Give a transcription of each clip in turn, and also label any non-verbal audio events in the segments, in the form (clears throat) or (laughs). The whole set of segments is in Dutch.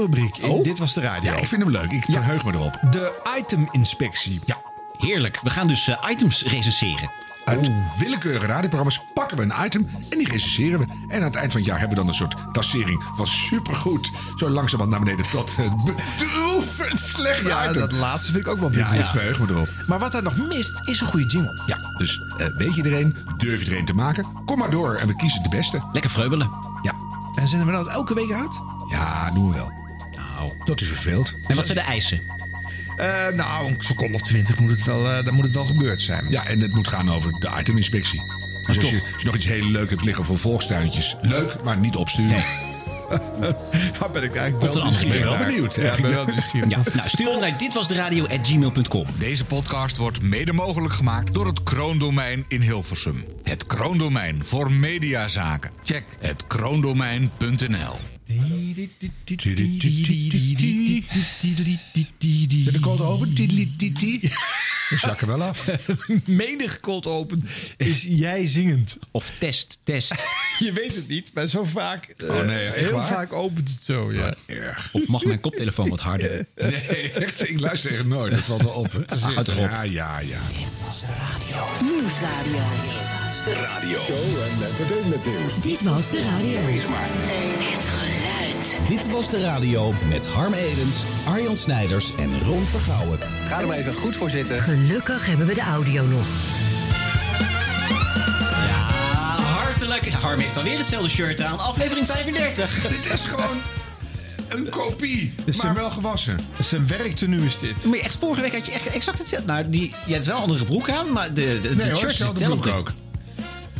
rubriek. in Oh. Dit was de radio. Ja, ik vind hem leuk. Ik verheug me erop. De iteminspectie. Ja. Heerlijk. We gaan dus eh, items recenseren. Uit willekeurige radioprogramma's pakken we een item en die recenseren we. En aan het eind van het jaar hebben we dan een soort klassering van supergoed. Zo langzamerhand naar beneden tot uh, bedroevend slecht Ja, item. dat laatste vind ik ook wel Ja, ik verheug me erop. Maar wat er nog mist, is een goede jingle. Ja, dus eh, weet je er een? Durf je er een te maken? Kom maar door en we kiezen de beste. Lekker vreubelen. Ja, En zenden we dat elke week uit? ja doen we wel. Nou. Tot u verveelt. En wat zijn de eisen? Eh, nou, een seconde of twintig moet het wel, eh, dan moet het wel gebeurd zijn. Ja, en het moet gaan over de iteminspectie. Dus als je, als je nog iets heel leuk hebt liggen voor volkstuintjes, leuk, maar niet opsturen. (laughs) Daar ben ik eigenlijk wel. Ik ben wel benieuwd. Ja, ik ben wel nieuwsgierig. Ja, nou, stuur hem naar ditwasderadio.gmail.com. Deze podcast wordt mede mogelijk gemaakt door het Kroondomein in Hilversum. Het Kroondomein voor mediazaken. Check het kroondomein.nl. De code open? We zakken wel af. (laughs) Menig cold open is jij zingend. Of test, test. (laughs) Je weet het niet, maar zo vaak. eh, Oh, nee, echt heel waar? vaak opent het zo, ja. Erg. Of mag mijn koptelefoon wat harder? (laughs) Nee, echt, ik luister echt nooit. Dat valt wel op. Houd toch op. Ja, ja, ja. Nieuwsradio. Show en entertainment nieuws. Dit was de radio. Het Dit was de radio met Harm Edens, Arjan Snijders en Ron Vergouwen. Ga er maar even goed voor zitten. Gelukkig hebben we de audio nog. Ja, hartelijk. Harm heeft alweer hetzelfde shirt aan. Aflevering 35. (laughs) Dit is gewoon een kopie, Dus maar wel gewassen. Zijn werktenu is dit. Maar echt, vorige week had je echt exact hetzelfde. Nou, die, je hebt wel een andere broek aan, maar de, de, de Nee hoor, shirt is hetzelfde hetzelfde. broek ook.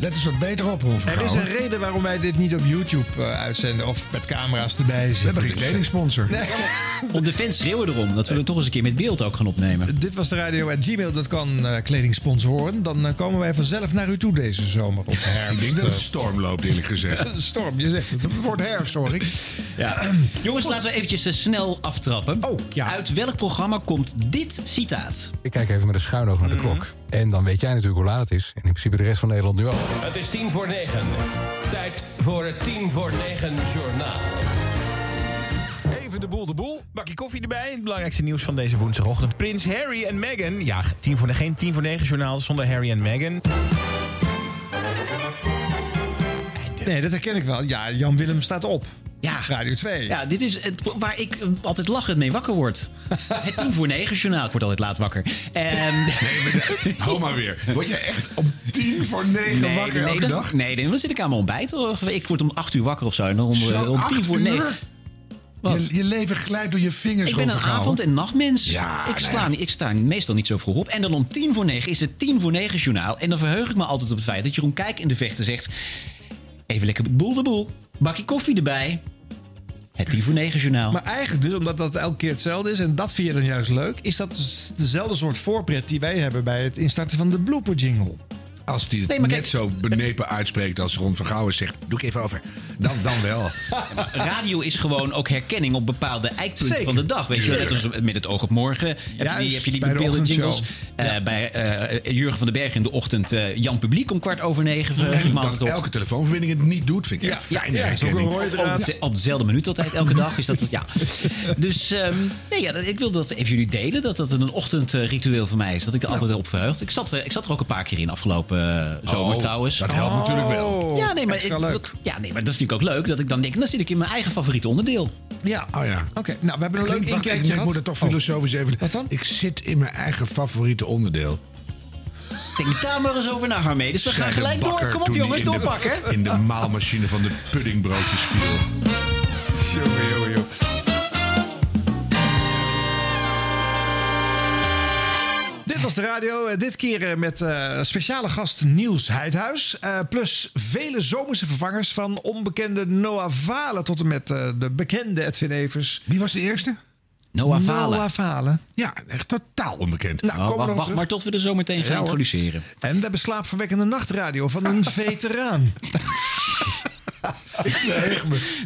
Let eens wat beter op, Ron Er is een reden waarom wij dit niet op YouTube eh, uitzenden of met camera's erbij We zitten. hebben geen kledingsponsor. (laughs) Om de fans schreeuwen erom dat we er toch eens een keer met beeld ook gaan opnemen. Dit was de radio at gmail.com uh, kleding sponsoren. Dan eh, komen wij vanzelf naar u toe deze zomer of herfst. Ik denk dat het storm loopt, eerlijk gezegd. (laughs) Storm, je zegt het. Het wordt herfst, ik. Ja. (clears throat) Jongens, laten we eventjes eh, snel aftrappen. Oh, ja. Uit welk programma komt dit citaat? Ik kijk even met een schuin oog naar de klok. En dan weet jij natuurlijk hoe laat het is. En in principe de rest van Nederland nu ook. Het is tien voor negen. Tijd voor het tien voor negen journaal. Even de boel de boel. Bakje koffie erbij. Het belangrijkste nieuws van deze woensdagochtend. Prins Harry en Meghan. Ja, tien voor, geen 10 voor 9 journaal zonder Harry en Meghan. Nee, dat herken ik wel. Ja, Jan Willem staat op. Ja. Radio 2. Ja, dit is het, waar ik eh, altijd lachend mee wakker word. (laughs) Het tien voor negen journaal. Ik word altijd laat wakker. Ehm, Hou maar weer. Word je echt om tien voor negen wakker elke dat- dag? Nee, nee, dan zit ik aan mijn ontbijt. Ik word om acht uur wakker of zo. En dan om, Zo, eh, om tien acht voor uur? negen. Wat? Je, je leven glijdt door je vingers Ik ben een avond- en nachtmens. Ja, ik, sta niet, ik sta meestal niet zo vroeg op. En dan om tien voor negen is het tien voor negen journaal. En dan verheug ik me altijd op het feit dat Jeroen Kijk in de vechten zegt... Even lekker boel de boel. Bakje koffie erbij. Het tien voor negen journaal. Maar eigenlijk dus, omdat dat elke keer hetzelfde is... en dat vind je dan juist leuk... is dat dus dezelfde soort voorpret die wij hebben... bij het instarten van de blooper jingle. Als die het Nee, net kijk- zo benepen uitspreekt als Ron Vergouwen zegt... doe ik even over. Dan, dan wel. (laughs) Radio is gewoon ook herkenning op bepaalde eikpunten Zeker. van de dag. Weet je, wel? net als met het oog op morgen. Heb je die, heb je die beelden jingles? Eh, bij eh, Jurgen van den Berg in de ochtend. eh, Jan Publiek om kwart over negen. Dat op. elke telefoonverbinding het niet doet, vind ik echt ja, is ook een herkenning. rode Op, op dezelfde minuut altijd, elke dag. Is dat, ja. (laughs) Dus ehm, nee, ja, dat- ik wil dat even jullie delen. Dat dat een ochtendritueel voor mij is. Dat ik er altijd op verheugd. Ik zat, ik zat er ook een paar keer in afgelopen zomer Oh, trouwens. Dat helpt natuurlijk wel. ja, nee, maar, extra ik- leuk. ja, nee, maar dat vind ik ook leuk. Dat ik dan denk, dan zit ik in mijn eigen favoriete onderdeel. Ja. Oh ja. Oké, nou, we hebben een leuk ik, inkijkje ik moet het toch Oh. filosofisch even... Wat dan? Ik zit in mijn eigen favoriete onderdeel. Denk daar maar eens over na, Harmee. Dus we gaan gelijk door. Kom op, jongens, in de- doorpakken. In de maalmachine van de puddingbroodjes viel. Jongen, jongen, jongen. Dit was de radio. eh, Dit keer eh, met eh, speciale gast Niels Heidhuis. Eh, plus vele zomerse vervangers van onbekende Noah Valen... tot en met eh, de bekende Edwin Evers. Wie was de eerste? Noah Valen. Noah Valen. Ja, echt totaal onbekend. Nou, Oh, we wacht maar tot we er zo meteen gaan Ja, hoor. introduceren. En we hebben slaapverwekkende nachtradio van een (laughs) veteraan.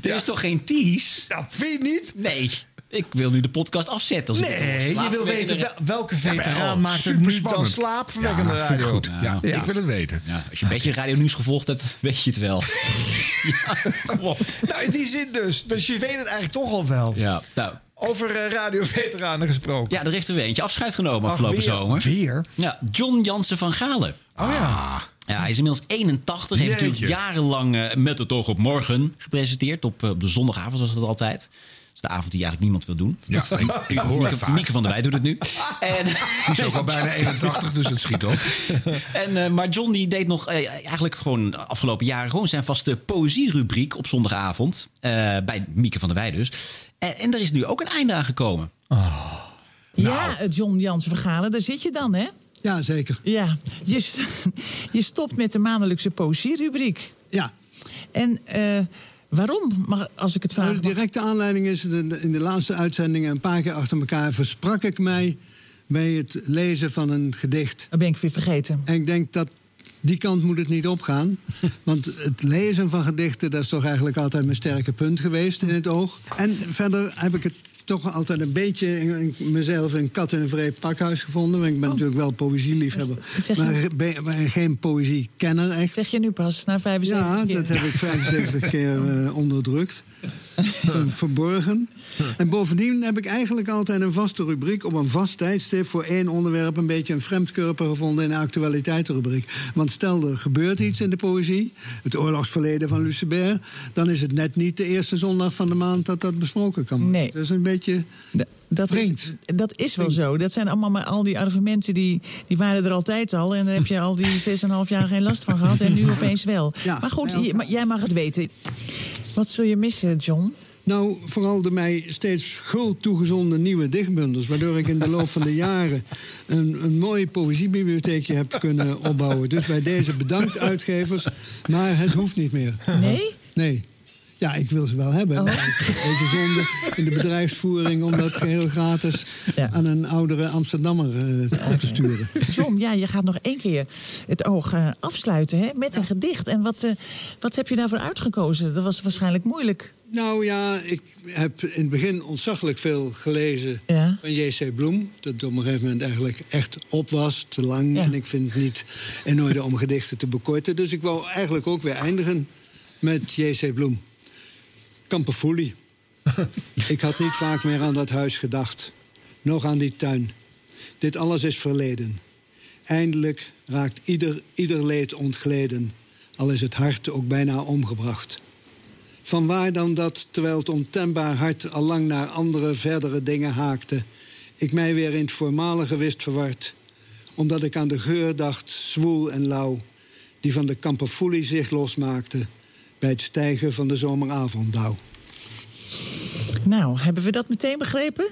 Dit is toch geen tease? Ja, vind je niet? Nee. Ik wil nu de podcast afzetten. Als ik Nee, je wil weten wel- welke veteraan maakt er nu dan slaapverwekkende Ja, radio. goed. Ja, Ja. ik wil het weten. Ja, als je een beetje radio nieuws gevolgd hebt, weet je het wel. (laughs) Nou, in die zin dus. Dus je weet het eigenlijk toch al wel. Ja, nou, Over eh, radioveteranen gesproken. ja, er heeft er weer eentje afscheid genomen Ach, afgelopen weer? zomer. Weer? Ja, John Jansen van Galen. Oh ja. Ja, hij is inmiddels 81. Heeft natuurlijk jarenlang eh, met het oog op morgen gepresenteerd. Op, eh, op de zondagavond was het altijd. Dat is de avond die eigenlijk niemand wil doen. Ja, ik, ik hoor het vaak. Mieke van der Wij doet het nu. (laughs) En, Die is ook al bijna (laughs) 81, dus het schiet op. (laughs) en, eh, maar John die deed nog eh, eigenlijk gewoon de afgelopen jaren gewoon zijn vaste poëzierubriek op zondagavond. eh, bij Mieke van der Wij dus. En, en daar is nu ook een einde aan gekomen. Ja, John Jansen Vergalen, daar zit je dan, hè? Ja, zeker. Ja, je, je stopt met de maandelijkse poëzierubriek. Ja. En eh, waarom, mag, als ik het vraag Nou, de mag? directe aanleiding is, de- de- in de laatste uitzendingen een paar keer achter elkaar versprak ik mij bij het lezen van een gedicht. Dat ben ik weer vergeten. En ik denk dat die kant moet het niet opgaan. (laughs) Want het lezen van gedichten, dat is toch eigenlijk altijd mijn sterke punt geweest in het oog. En verder heb ik het toch altijd een beetje in, in mezelf een kat in een vreemd pakhuis gevonden. Want ik ben natuurlijk wel poëzieliefhebber, je? maar, ben- maar geen poëziekenner echt. Zeg je nu pas, na 75 Ja, keer? dat heb ik 75 (laughs) keer eh, onderdrukt. (laughs) Eh, verborgen. En bovendien heb ik eigenlijk altijd een vaste rubriek op een vast tijdstip voor één onderwerp een beetje een vreemdkörper gevonden in de actualiteitenrubriek. Want stel er gebeurt iets in de poëzie, het oorlogsverleden van Lucebert, dan is het net niet de eerste zondag van de maand dat dat besproken kan worden. Nee. Dat is een beetje. Dat is, dat is wel zo. Dat zijn allemaal maar al die argumenten die, die waren er altijd al. En daar heb je al die (laughs) 6,5 jaar geen last van gehad. En nu opeens wel. Ja. maar goed, Ja. jij mag het weten. Wat zul je missen, John? Nou, vooral de mij steeds gul toegezonden nieuwe dichtbundels. Waardoor ik in de loop van de jaren een, een mooi poëziebibliotheekje heb kunnen opbouwen. Dus bij deze bedankt uitgevers. Maar het hoeft niet meer. Nee? Nee. Ja, ik wil ze wel hebben. Oh. Een beetje zonde in de bedrijfsvoering om dat geheel gratis Ja. aan een oudere Amsterdammer eh, op te sturen. John, ja, je gaat nog één keer het oog eh, afsluiten hè, met een gedicht. En wat, eh, wat heb je daarvoor uitgekozen? Dat was waarschijnlijk moeilijk. Nou ja, ik heb in het begin ontzaglijk veel gelezen Ja. van J.C. Bloem. Dat op een gegeven moment eigenlijk echt op was, te lang. En ik vind het niet in orde om gedichten te bekorten. Dus ik wou eigenlijk ook weer eindigen met J.C. Bloem. Kamperfoelie. (laughs) ik had niet vaak meer aan dat huis gedacht. Nog aan die tuin. Dit alles is verleden. Eindelijk raakt ieder, ieder leed ontgleden. Al is het hart ook bijna omgebracht. Van waar dan dat, terwijl het ontembaar hart al lang naar andere, verdere dingen haakte, ik mij weer in het voormalige wist verward, omdat ik aan de geur dacht, zwoel en lauw, die van de kamperfoelie zich losmaakte bij het stijgen van de zomeravonddauw. Nou, hebben we dat meteen begrepen?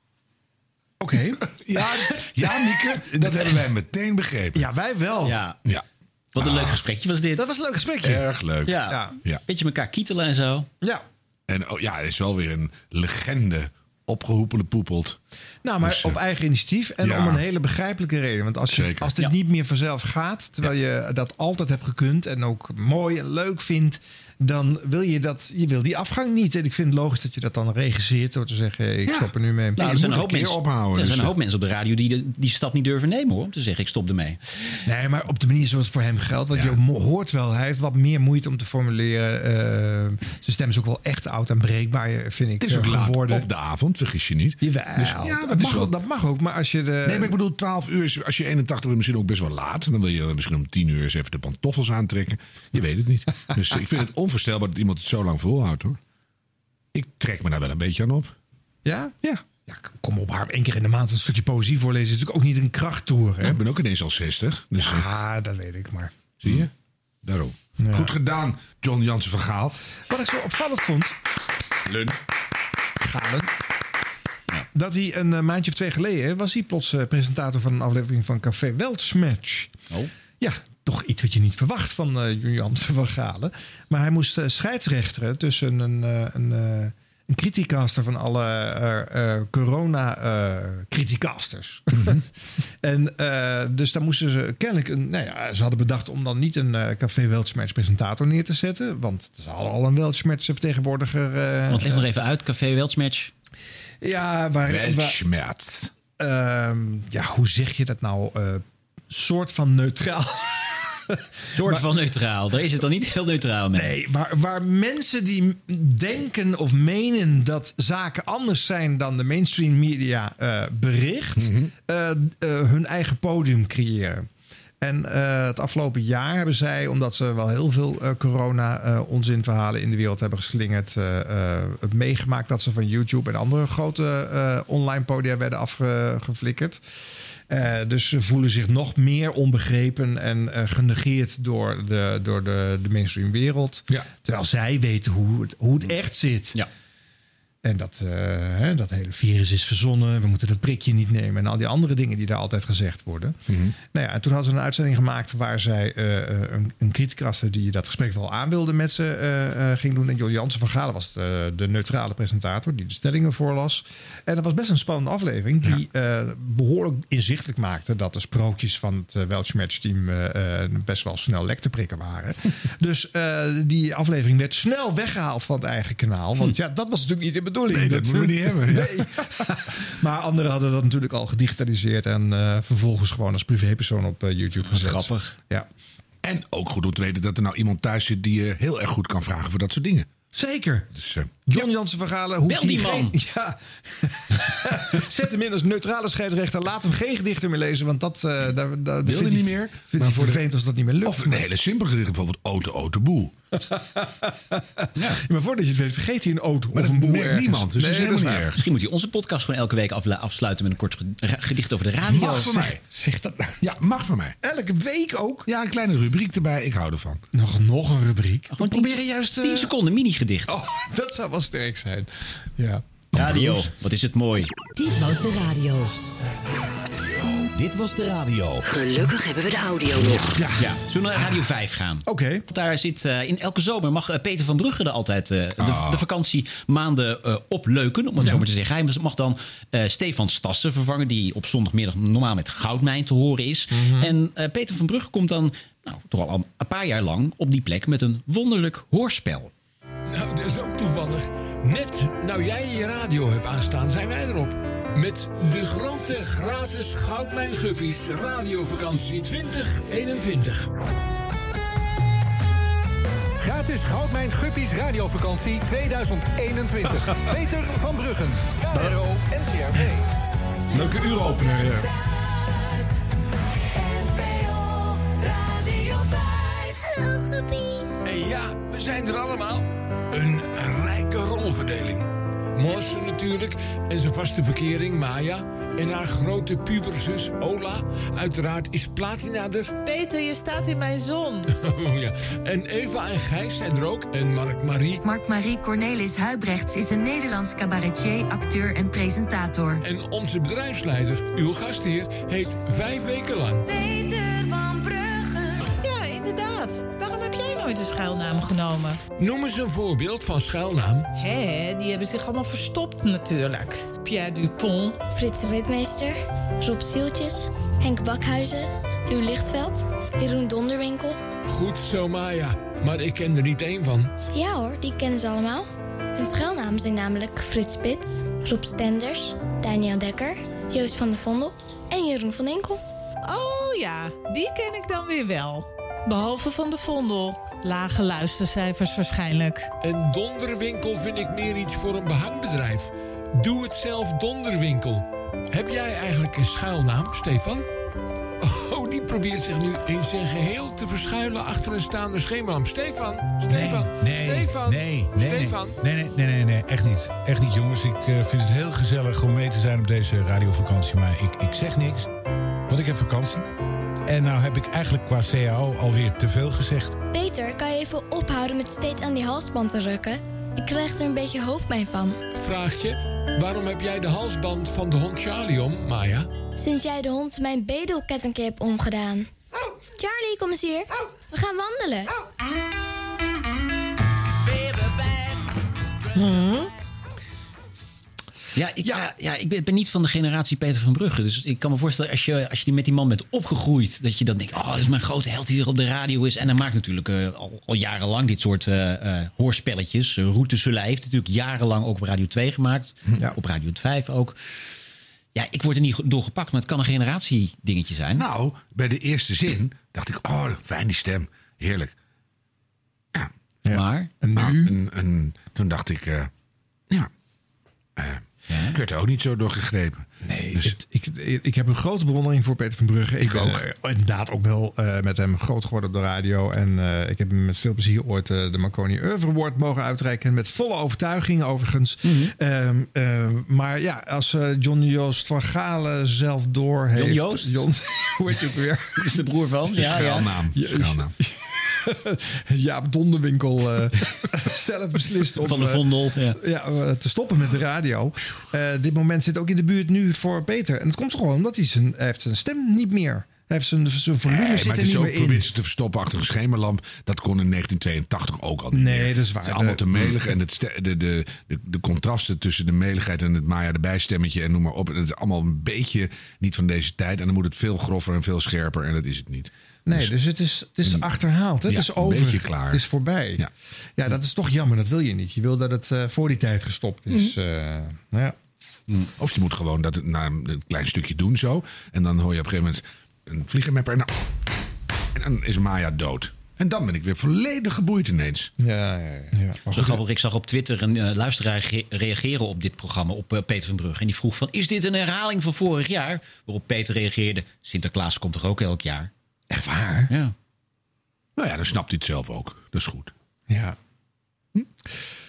(laughs) Oké. Ja, ja Mieke, (laughs) dat hebben wij meteen begrepen. Ja, wij wel. Ja, Ja, wat een leuk gesprekje was dit. Dat was een leuk gesprekje. erg leuk. ja. Ja. Ja. Beetje elkaar kietelen en zo. Ja. En oh, ja, er is wel weer een legende opgehoepelde poepelt. Nou, maar Dus, op eigen initiatief en ja. om een hele begrijpelijke reden. Want als, je, als dit Ja. niet meer vanzelf gaat, terwijl je dat altijd hebt gekund en ook mooi en leuk vindt, dan wil je dat, je wil die afgang niet. En ik vind het logisch dat je dat dan regisseert door te zeggen, ik Ja. stop er nu mee. Nou, er zijn een een hoop mensen, ophouden, er dus, zijn een eh. hoop mensen op de radio die de, die stap niet durven nemen hoor. Om te zeggen, ik stop ermee. Nee, maar op de manier zoals het voor hem geldt. Want je hoort wel, hij heeft wat meer moeite om te formuleren. Eh, zijn stem is ook wel echt oud en breekbaar, vind ik. Het is ook eh, laat geworden. op de avond, vergis je niet. Jawel, Dus, ja, dat, mag, wel- dat mag ook. Maar als je de. Nee, maar ik bedoel, 12 uur is, als je 81 bent, misschien ook best wel laat. Dan wil je misschien om 10 uur eens even de pantoffels aantrekken. Je weet het niet. (laughs) Dus ik vind het onvoorstelbaar dat iemand het zo lang volhoudt, hoor. Ik trek me daar wel een beetje aan op. Ja? Ja. Ja, kom op, Harm. één keer in de maand een stukje poëzie voorlezen is natuurlijk ook niet een krachttoer. Hè? Ik ben ook ineens al 60. Dus eh, Ja, dat weet ik maar. zie je? Daarom. Goed gedaan, John Jansen van Gaal. Wat ik zo opvallend vond, Lun. Galen, dat hij een eh, maandje of twee geleden was hij plots eh, presentator van een aflevering van Café Weltschmerz. Oh. Ja, toch iets wat je niet verwacht van eh Jansen (laughs) van Galen. Maar hij moest scheidsrechteren tussen een, eh, een, eh, een criticaster van alle eh, eh, corona-criticasters. (laughs) en eh, dus daar moesten ze kennelijk een. Nou ja, ze hadden bedacht om dan niet een eh, Café Weltschmerz presentator neer te zetten. Want ze hadden al een Weltschmerz vertegenwoordiger. eh, Want leg nog even uit, Café Weltschmatch. Ja, waar... waar Weltschmerz. ehm, ja, hoe zeg je dat nou? Eh, soort van neutraal. (laughs) Soort van neutraal. Daar is het dan niet heel neutraal mee. Nee, maar waar mensen die denken of menen dat zaken anders zijn dan de mainstream media eh, bericht, eh, eh, hun eigen podium creëren. En eh, het afgelopen jaar hebben zij, omdat ze wel heel veel eh, corona-onzinverhalen in de wereld hebben geslingerd, eh, eh, het meegemaakt dat ze van YouTube en andere grote eh, online podia werden afgeflikkerd. Eh, dus ze voelen zich nog meer onbegrepen en eh, genegeerd door de, door de, de mainstream wereld. Ja. Terwijl zij weten hoe het, hoe het echt zit. Ja. En dat, eh, hè, dat hele virus is verzonnen. We moeten dat prikje niet nemen. En al die andere dingen die daar altijd gezegd worden. Nou ja, en toen hadden ze een uitzending gemaakt waar zij eh, eh, een, een criticaster die dat gesprek wel aan wilde met ze ging doen. En Joel Jansen van Galen was de, de neutrale presentator die de stellingen voorlas. En dat was best een spannende aflevering die eh, behoorlijk inzichtelijk maakte dat de sprookjes van het uh, Weltschmerz team best wel snel lek te prikken waren. (laughs) dus die aflevering werd snel weggehaald van het eigen kanaal. Want ja, dat was natuurlijk niet bedoeling. Nee, dat moeten we niet hebben. Ja. Nee. (laughs) maar anderen hadden dat natuurlijk al gedigitaliseerd en eh, vervolgens gewoon als privépersoon op eh, YouTube gezet. Grappig. Ja. En ook goed om te weten dat er nou iemand thuis zit die je heel erg goed kan vragen voor dat soort dingen. Zeker. Dus, eh, John Jansen hoeft Bel die man. Geen, (laughs) ja. (laughs) Zet hem in als neutrale scheidsrechter. Laat hem geen gedichten meer lezen, want dat, eh daar, daar Wil vindt hij hij- niet meer? Vindt Maar voor de- als dat niet meer lukt. Of een hele simpele gedicht, bijvoorbeeld Ote Ote Boel. (laughs) Ja, maar voordat je het weet, vergeet hij een auto Maar of een merkt ergens. niemand, dus dat is helemaal niet erg. Misschien moet hij onze podcast gewoon elke week afsluiten met een kort ge- gedicht over de radio. Mag van mij. Zeg dat nou. Ja, mag van mij. Elke week ook. Ja, een kleine rubriek erbij. Ik hou ervan. Nog, nog een rubriek. Gewoon We proberen juist... eh, 10 seconden mini-gedicht. Oh, (laughs) dat zou wel sterk zijn. Ja. Radio, wat is het mooi. Dit was de radio. Dit was de radio. Gelukkig hebben we de audio nog. Ja. Zullen we naar Radio 5 gaan? Oké. Want Daar zit eh, in elke zomer mag eh, Peter van Brugge er altijd eh, de, de vakantiemaanden eh opleuken, om het zo maar te zeggen. Hij mag dan eh, Stefan Stassen vervangen, die op zondagmiddag normaal met Goudmijn te horen is. En eh, Peter van Brugge komt dan nou, toch al een paar jaar lang op die plek met een wonderlijk hoorspel. Nou, dat is ook toevallig. Net nou jij je radio hebt aanstaan, zijn wij erop. Met de grote gratis Goudmijn Guppies radiovakantie 2021. Gratis Goudmijn Guppies radiovakantie 2021. (laughs) Peter van Bruggen, KRO NCRV. Leuke uuropener. ja. En ja, we zijn er allemaal. Een rijke rolverdeling. Morsen natuurlijk en zijn vaste verkering Maya. En haar grote puberzus Ola. Uiteraard is Platina er. Peter, je staat in mijn zon. (laughs) Oh ja. En Eva en Gijs zijn er ook. En Mark-Marie. Mark-Marie Cornelis Huibrechts is een Nederlands cabaretier, acteur en presentator. En onze bedrijfsleider, uw gastheer, heet vijf weken lang. Peter van Brugge. Schuilnaam genomen? Noem eens een voorbeeld van schuilnaam. Hé, die hebben zich allemaal verstopt natuurlijk. Pierre Dupont. Frits Ritmeester, Rob Sieltjes, Henk Bakhuizen, Lou Lichtveld, Jeroen Donderwinkel. Goed zo, Maya. Maar ik ken er niet één van. Ja hoor, die kennen ze allemaal. Hun schuilnamen zijn namelijk Frits Spits, Rob Stenders, Daniel Dekker, Joost van der Vondel en Jeroen van Enkel. Oh ja, die ken ik dan weer wel. Behalve van de Vondel. Lage luistercijfers waarschijnlijk. En donderwinkel vind ik meer iets voor een behangbedrijf. Doe het zelf donderwinkel. Heb jij eigenlijk een schuilnaam, Stefan? Oh, die probeert zich nu in zijn geheel te verschuilen achter een staande schemerlamp. Stefan, Stefan, nee, Stefan, nee, nee, Stefan. Nee, nee, nee, nee, nee, echt niet. Echt niet, jongens. Ik eh, vind het heel gezellig om mee te zijn op deze radiovakantie. Maar ik, ik zeg niks, want ik heb vakantie. En nou heb ik eigenlijk qua CAO alweer te veel gezegd. Peter, kan je even ophouden met steeds aan die halsband te rukken? Ik krijg er een beetje hoofdpijn van. Vraagje, waarom heb jij de halsband van de hond Charlie om, Maya? Sinds jij de hond mijn bedelkettingje hebt omgedaan. Charlie, kom eens hier. We gaan wandelen. Ja, ik, ja. ja, ik ben, ben niet van de generatie Peter van Brugge. Dus ik kan me voorstellen, als je, als je die met die man bent opgegroeid... dat je dan denkt, oh, dat is mijn grote held die hier op de radio is. En hij maakt natuurlijk eh, al, al jarenlang dit soort eh, eh, hoorspelletjes. Uh, Route Soleil heeft natuurlijk jarenlang ook op Radio 2 gemaakt. Op Radio 5 ook. Ja, ik word er niet door gepakt, maar het kan een generatiedingetje zijn. Nou, bij de eerste zin dacht ik, oh, fijn die stem. Heerlijk. Maar? En nu? en, en toen dacht ik, eh, ja, ik werd er ook niet zo door gegrepen. Nee, het- ik, ik, heb een grote bewondering voor Peter van Brugge. Ik, ben inderdaad ook wel eh, met hem groot geworden op de radio. En eh, ik heb hem met veel plezier ooit eh, de Marconi Oeuvre Award mogen uitreiken. Met volle overtuiging overigens. Mhm. Ehm, maar ja, als John Joost van Galen zelf door heeft... Joost? John, (laughs) hoe heet je ook weer? (laughs) Is de broer van. Ja, ja. (laughs) Jaap Donderwinkel eh, (laughs) zelf beslist om Van de eh, Vondel. Ja. ja, eh, te stoppen met de radio. Eh, dit moment zit ook in de buurt nu voor Peter. En dat komt gewoon omdat hij zijn, hij heeft zijn stem niet meer. Hij heeft zijn, zijn volume Nee, zit maar er het is niet ook meer probeert ze te verstoppen achter een schemerlamp. Dat kon in 1982 ook al niet Nee, meer. dat is waar. Het is allemaal De- te melig. En het de, de, de, de contrasten tussen de meligheid en het Maya de bijstemmetje en noem maar op. En het is allemaal een beetje niet van deze tijd. En dan moet het veel groffer en veel scherper. En dat is het niet. Nee, dus het is, het is achterhaald. hè? Ja, het is een over. beetje klaar. Het is voorbij. Ja. Ja. dat is toch jammer. Dat wil je niet. Je wil dat het eh, voor die tijd gestopt is. Mhm. Eh, nou ja. Of je moet gewoon dat het na een klein stukje doen zo. En dan hoor je op een gegeven moment een vliegenmapper. En dan, en dan is Maya dood. En dan ben ik weer volledig geboeid ineens. Ja, ja, ja. Zo grappig, ik zag op Twitter een eh, luisteraar ge- reageren op dit programma, op Peter van Brugge. En die vroeg van, is dit een herhaling van vorig jaar? Waarop Peter reageerde, Sinterklaas komt toch ook elk jaar? Echt waar? Ja. Nou ja, dan snapt hij het zelf ook. Dat is goed. Ja. Hm?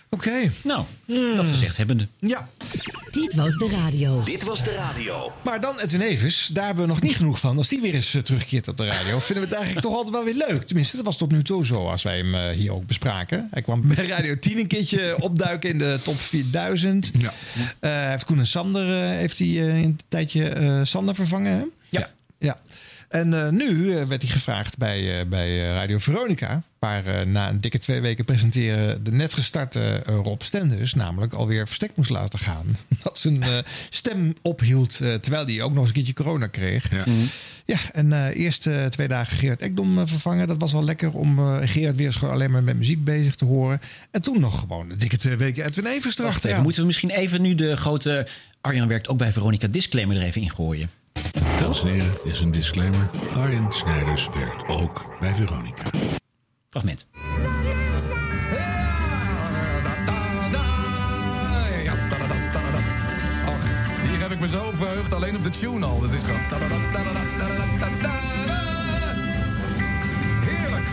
Oké. Nou, dat gezegd hebbende. Ja. Dit was de radio. Dit was de radio. Maar dan Edwin Evers, daar hebben we nog niet genoeg van. Als die weer eens eh, terugkeert op de radio, vinden we het eigenlijk toch altijd wel weer leuk. Tenminste, dat was tot nu toe zo als wij hem eh, hier ook bespraken. Hij kwam bij Radio 10 een keertje opduiken in de top 4000. Ja. Eh, hij heeft Koen en Sander eh, heeft hij, eh, in een tijdje eh, Sander vervangen. Hè? Ja. ja. En eh, nu eh, werd hij gevraagd bij, eh, bij eh, Radio Veronica. Waar na een dikke twee weken presenteren de net gestarte Rob Stenders namelijk alweer verstek moest laten gaan. (laughs) Dat zijn eh, stem ophield eh, terwijl hij ook nog eens een keertje corona kreeg. Ja. Ja, en eh, eerst eh, twee dagen Gerard Ekdom vervangen. Dat was wel lekker om eh, Gerard weer eens gewoon alleen maar met muziek bezig te horen. En toen nog gewoon een dikke twee weken Edwin Evers Wacht even, moeten we misschien even nu de grote Arjan werkt ook bij Veronica disclaimer er even ingooien? Dames en heren, is een disclaimer. Arjen Snijders werkt ook bij Veronica. Fragment. Ach, hier heb ik me zo verheugd, alleen op de tune al. Dat is gewoon... Heerlijk.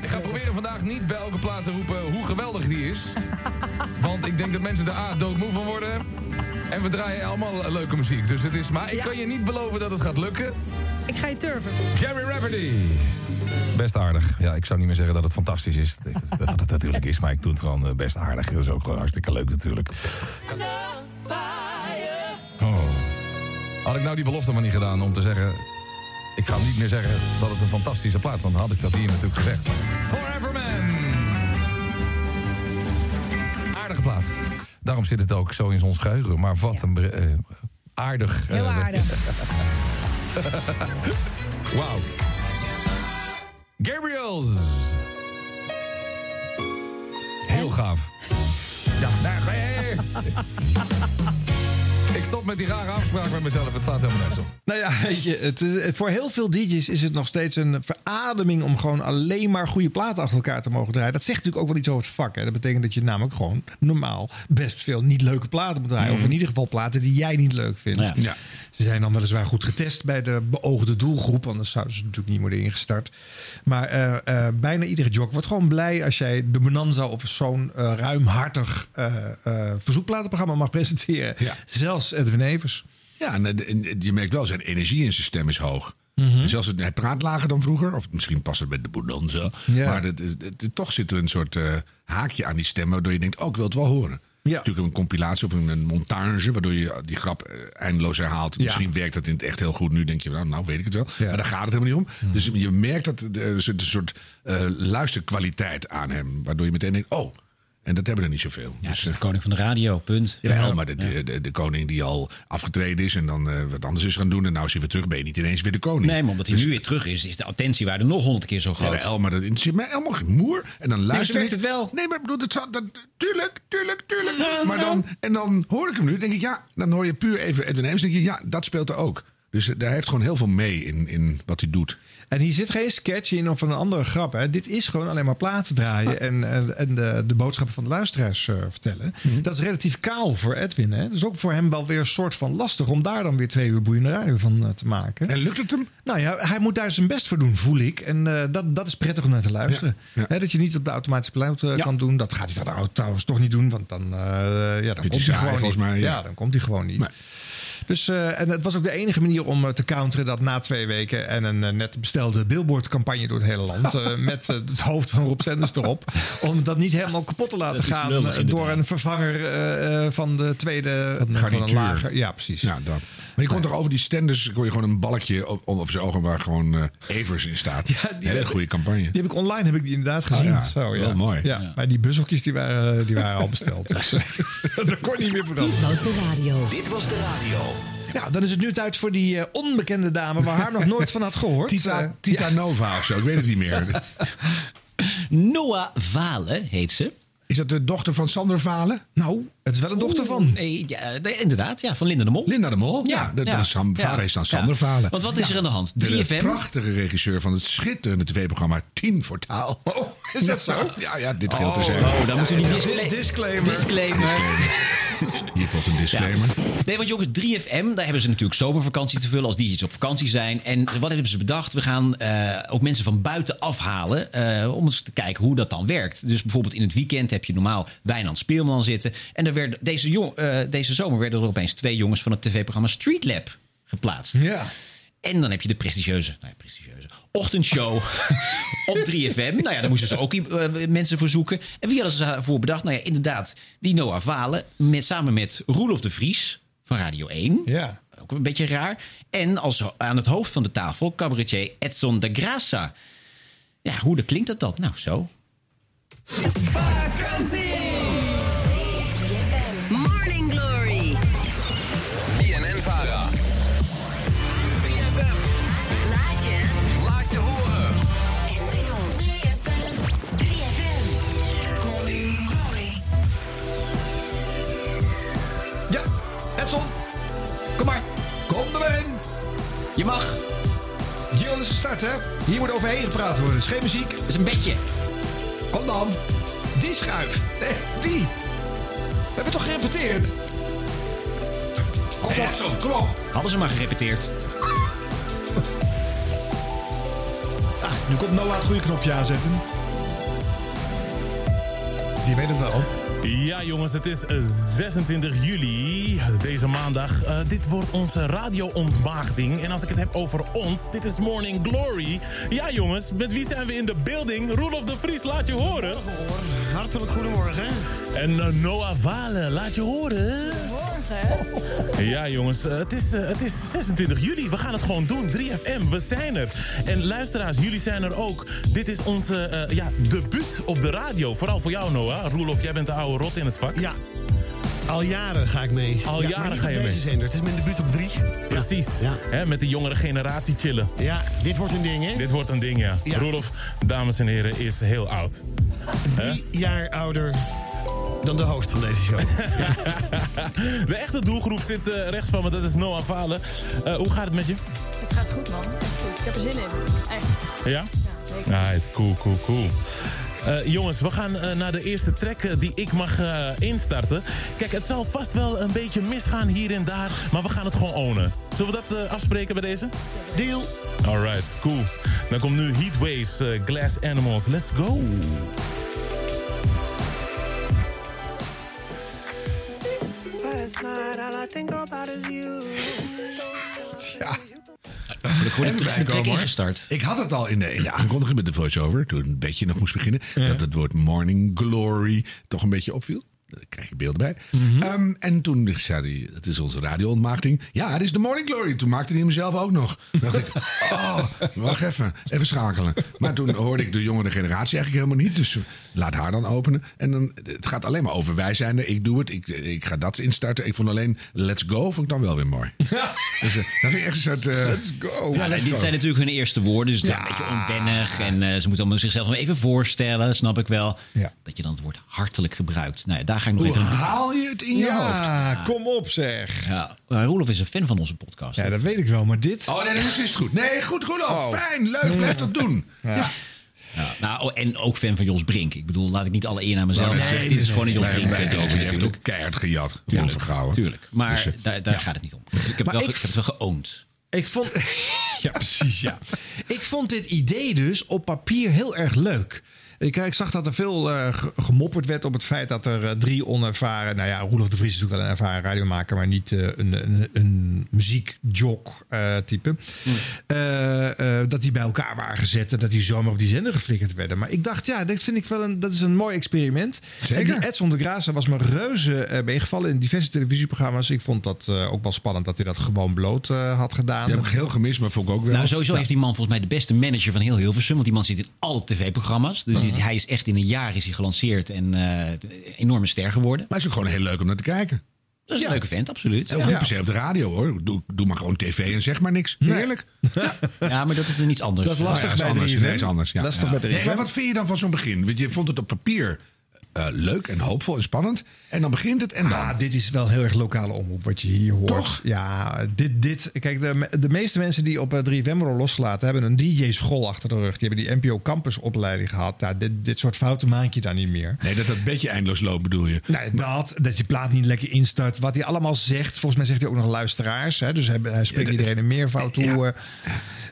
Ik ga proberen vandaag niet bij elke plaat te roepen hoe geweldig die is. (laughs) Want ik denk dat mensen er A, doodmoe van worden. En we draaien allemaal leuke muziek. Dus het is, maar ik kan je niet beloven dat het gaat lukken. Ik ga je turven. Jerry Rafferty. Best aardig. Ja, ik zou niet meer zeggen dat het fantastisch is. Dat, het natuurlijk is, maar ik doe het gewoon eh, best aardig. Dat is ook gewoon hartstikke leuk natuurlijk. Oh. Had ik nou die belofte maar niet gedaan om te zeggen... Ik ga niet meer zeggen dat het een fantastische plaat is, want dan had ik dat hier natuurlijk gezegd. Forever Man. Aardige plaat. Daarom zit het ook zo in ons geheugen. Maar wat een eh, aardig... Heel eh, aardig. (laughs) Wauw. Gabriels. Heel gaaf. Ja, daar ga je. Ik stop met die rare afspraak met mezelf. Het staat helemaal nergens op. Nou ja, weet je, het is, voor heel veel DJ's is het nog steeds een verademing om gewoon alleen maar goede platen achter elkaar te mogen draaien. Dat zegt natuurlijk ook wel iets over het vak. Hè. Dat betekent dat je namelijk gewoon normaal best veel niet leuke platen moet draaien. Of in ieder geval platen die jij niet leuk vindt. Ja. Ja. Ze zijn dan weliswaar goed getest bij de beoogde doelgroep, anders zouden ze natuurlijk niet worden ingestart. Maar eh, eh, bijna iedere jock wordt gewoon blij als jij de Bonanza of zo'n eh, ruimhartig verzoekplatenprogramma mag presenteren. Ja. Zelfs Edwin Evers. Ja, en, en je merkt wel, zijn energie in zijn stem is hoog. Mhm. Zelfs het, hij praat lager dan vroeger. Of misschien past het met de Bonanza. Ja. Maar het, het- het- toch zit er een soort haakje aan die stem... waardoor je denkt, oh, ik wil het wel horen. Ja. Natuurlijk een compilatie of een, montage... waardoor je die grap eh, eindeloos herhaalt. Ja. Misschien werkt dat in het echt heel goed. Nu denk je, nou, nou weet ik het wel. Ja. Maar daar gaat het helemaal niet om. Dus je merkt dat er een soort eh, luisterkwaliteit aan hem. Waardoor je meteen denkt, oh... En dat hebben er niet zoveel. Ja, Dus, het is de koning van de radio, punt. Ja, maar de, de, de, de koning die al afgetreden is en dan eh, wat anders is gaan doen. En nou is hij weer terug, ben je niet ineens weer de koning. Nee, maar omdat hij Dus- nu weer terug is, is de attentiewaarde nog honderd keer zo groot. Ja, maar dat interesseert mij helemaal geen moer. En dan luister maar ik. het wel. Nee, maar ik bedoel, dat, dat, tuurlijk, tuurlijk, tuurlijk. Maar dan, en dan hoor ik hem nu, denk ik, ja, dan hoor je puur even Edwin Eems. denk je, ja, dat speelt er ook. Dus eh, daar heeft gewoon heel veel mee in, in wat hij doet. En hier zit geen sketch in of een andere grap. Hè. Dit is gewoon alleen maar platen draaien en, en, en de, de boodschappen van de luisteraars eh, vertellen. Dat is relatief kaal voor Edwin. Hè. Dus ook voor hem wel weer een soort van lastig om daar dan weer twee uur boeiende radio van eh, te maken. En lukt het hem? Nou ja, hij moet daar zijn best voor doen, voel ik. En eh, dat, dat is prettig om naar te luisteren. Hè, dat je niet op de automatische piloot kan doen. Dat gaat hij dat trouwens toch niet doen, want dan, ja, dan komt hij gewoon volgens niet. mij, ja. ja, dan komt hij gewoon niet. Dus, eh, en het was ook de enige manier om eh, te counteren dat na twee weken en een eh, net bestelde billboardcampagne door het hele land. (laughs) met het hoofd van Rob Senders erop. Om dat niet helemaal kapot te laten gaan lullig, door een vervanger van de tweede van, van een lager. Ja, precies. Ja, dat. Maar je kon toch over die stenders kon je gewoon een balkje op, op zijn ogen waar gewoon eh, Evers in staat. die Hele goede campagne. Die heb ik online heb ik die inderdaad gezien. ja. Zo, ja. Wel mooi. Ja, Maar die bushokjes die waren, die waren al besteld. Dus (laughs) eh, (laughs) dat kon niet meer veranderen. Dit was de radio. Dit was de radio. Ja, dan is het nu tijd voor die eh, onbekende dame waar haar nog (laughs) nooit van had gehoord. Tita, Eh, Tita Nova of zo, ik weet het niet meer. Noah Valen heet ze. Is dat de dochter van Sander Valen? Nou, het is wel een dochter van. Nee, ja, nee, inderdaad, ja, van Linda de Mol. Linda de Mol? Ja, dat, dat is, zijn vader is dan Sander Valen. Want wat is Ja. er aan de hand? De 3FM? prachtige regisseur van het schitterende tv-programma 10 voor Taal. (laughs) Oh, is dat zo? Ja, ja, dit geldt te Oh, zeggen. Oh, dan moet u die Ja, discla- disclaimer. disclaimer. Hier volgt een disclaimer. Nee, want jongens, 3FM, daar hebben ze natuurlijk zomervakantie te vullen als die iets op vakantie zijn. En wat hebben ze bedacht? We gaan eh, ook mensen van buiten afhalen eh, om eens te kijken hoe dat dan werkt. Dus bijvoorbeeld in het weekend heb je normaal Wijnand Speelman zitten. En er werden, deze, jong, eh, deze zomer werden er opeens twee jongens van het tv-programma Street Lab geplaatst. Ja. En dan heb je de prestigieuze, nou ja, prestigieuze ochtendshow op 3FM. Nou ja, daar moesten ze ook eh, mensen voor zoeken. En wie hadden ze daarvoor bedacht? Nou ja, inderdaad, die Noah Valen met, samen met Roelof de Vries van Radio 1. Ja. Ook een beetje raar. En als aan het hoofd van de tafel cabaretier Edson de Grassa. Ja, hoe dat klinkt dat dan? Nou, zo. Hier moet overheen gepraat worden. Is geen muziek. Het is een bedje. Kom dan. Die schuif. Nee, die. We hebben toch gerepeteerd? Kom op, Edson. Kom op. Hadden ze maar gerepeteerd. (laughs) Ah, nu komt Noah het goede knopje aanzetten. Die weet het wel. Ja, jongens, het is eh, 26 juli, deze maandag. Eh, dit wordt onze radio-ontmaagding. En als ik het heb over ons, dit is Morning Glory. Ja, jongens, met wie zijn we in de building? Roelof de Vries, laat je horen. Hartelijk goedemorgen. En eh, Noah Valen, laat je horen. Ja, jongens, eh, het is, eh, het is 26 juli. We gaan het gewoon doen. 3FM, we zijn er. En luisteraars, jullie zijn er ook. Dit is onze eh, ja, debuut op de radio. Vooral voor jou, Noah. Roelof, jij bent de oude rot in het vak. Ja. Al jaren ga ik mee. Al Ja, jaren ga je mee. zender. Het is mijn debuut op drie. Precies. Ja. Met de jongere generatie chillen. Ja, dit wordt een ding, hè? Dit wordt een ding, ja. Ja. Roelof, dames en heren, is heel oud. Drie jaar ouder dan de host van deze show. (laughs) De echte doelgroep zit eh, rechts van me, dat is Noah Valen. Eh, hoe gaat het met je? Het gaat goed, man. Echt goed. Ik heb er zin in. Echt. Ja? Right, cool, cool, cool. Eh, jongens, we gaan eh, naar de eerste track die ik mag eh, instarten. Kijk, het zal vast wel een beetje misgaan hier en daar, maar we gaan het gewoon ownen. Zullen we dat eh, afspreken bij deze? Deal. Alright, cool. Dan komt nu Heatwaves, eh, Glass Animals. Let's go. Last night, all I think about is you. Ja. Ik word Even de ingestart. Ik had het al in de, in de aankondiging met de voice-over, toen een beetje nog moest beginnen, dat het woord Morning Glory toch een beetje opviel. Daar krijg je beeld bij. Ehm, en toen zei hij, het is onze radio-ontmaagding. Ja, het is de Morning Glory. Toen maakte hij hem zelf ook nog. Toen dacht ik, (laughs) oh, wacht even, even schakelen. Maar toen hoorde ik de jongere generatie eigenlijk helemaal niet. Dus laat haar dan openen. En dan, het gaat alleen maar over wij zijn er, ik doe het, ik, ik ga dat instarten. Ik vond alleen Let's Go, vond ik dan wel weer mooi. (laughs) Dus, eh, dat vind ik echt een soort... eh, Let's go. Ja, dit zijn natuurlijk hun eerste woorden, dus het is een beetje onwennig. En eh, ze moeten allemaal zichzelf nog even voorstellen, snap ik wel. Dat je dan het woord hartelijk gebruikt. Nou ja, daar ga ik nog Hoe even... haal je het in je ja, hoofd? kom op zeg. Ja, Roelof is een fan van onze podcast. Ja, dat weet ik wel, maar dit... Oh nee, dat is het goed. Nee, goed, goed. Oh. Fijn, leuk, blijf dat doen. Ja. Ja, nou, oh, en ook fan van Jos Brink. Ik bedoel, laat ik niet alle eer naar mezelf Nee, zeggen. nee, Dit is gewoon een Jos nee, Brink nee, eh, nee, nee, natuurlijk. ook keihard gejat. Tuurlijk, Onvergouwen. Tuurlijk. Maar Dus, eh, daar, daar gaat het niet om. Ik heb, Maar wel, ik- ik heb het wel geoond. Ik vond. ja, precies, ja. Ik vond dit idee dus op papier heel erg leuk. Ik, ik zag dat er veel eh, ge- gemopperd werd op het feit dat er eh, drie onervaren. Nou ja, Roelof de Vries is natuurlijk wel een ervaren radiomaker, maar niet eh, een, een, een muziekjog eh, type. Eh, eh, dat die bij elkaar waren gezet en dat die zomaar op die zender geflikkerd werden. Maar ik dacht, ja, dat vind ik wel een, dat is een mooi experiment. Zeker. En Edson de Graça was me reuze eh, meegevallen in diverse televisieprogramma's. Ik vond dat eh, ook wel spannend dat hij dat gewoon bloot eh, had gedaan. Die heb ik heel gemist, maar vond ik ook wel. Nou, sowieso heeft die man volgens mij de beste manager van heel Hilversum. Want die man zit in alle tv-programma's. Dus die- hij is echt in een jaar is hij gelanceerd en eh, een enorme ster geworden. Maar het is ook gewoon heel leuk om naar te kijken. Dat is een leuke vent, absoluut. Of niet per se op de radio hoor. Doe, doe maar gewoon tv en zeg maar niks. Heerlijk. (laughs) Ja, maar dat is dan iets anders. Dat is lastig ja, bij anders. 3FM. Nee, is anders. Ja. Bij 3FM? Nee, maar wat vind je dan van zo'n begin? Want je vond het op papier eh, leuk en hoopvol en spannend. En dan begint het en dan. Ah, dit is wel heel erg lokale omroep wat je hier hoort. Toch? Ja, dit, dit. Kijk, de, de meeste mensen die op eh, 3FM worden losgelaten hebben een DJ-school achter de rug. Die hebben die NPO Campus opleiding gehad. Ja, dit, dit soort fouten maak je dan niet meer. Nee, dat dat beetje eindeloos loopt bedoel je. Nee, dat, dat je plaat niet lekker instart. Wat hij allemaal zegt. Volgens mij zegt hij ook nog luisteraars. Hè? Dus hij, hij spreekt Ja, dat is- iedereen een meervoud toe. eh.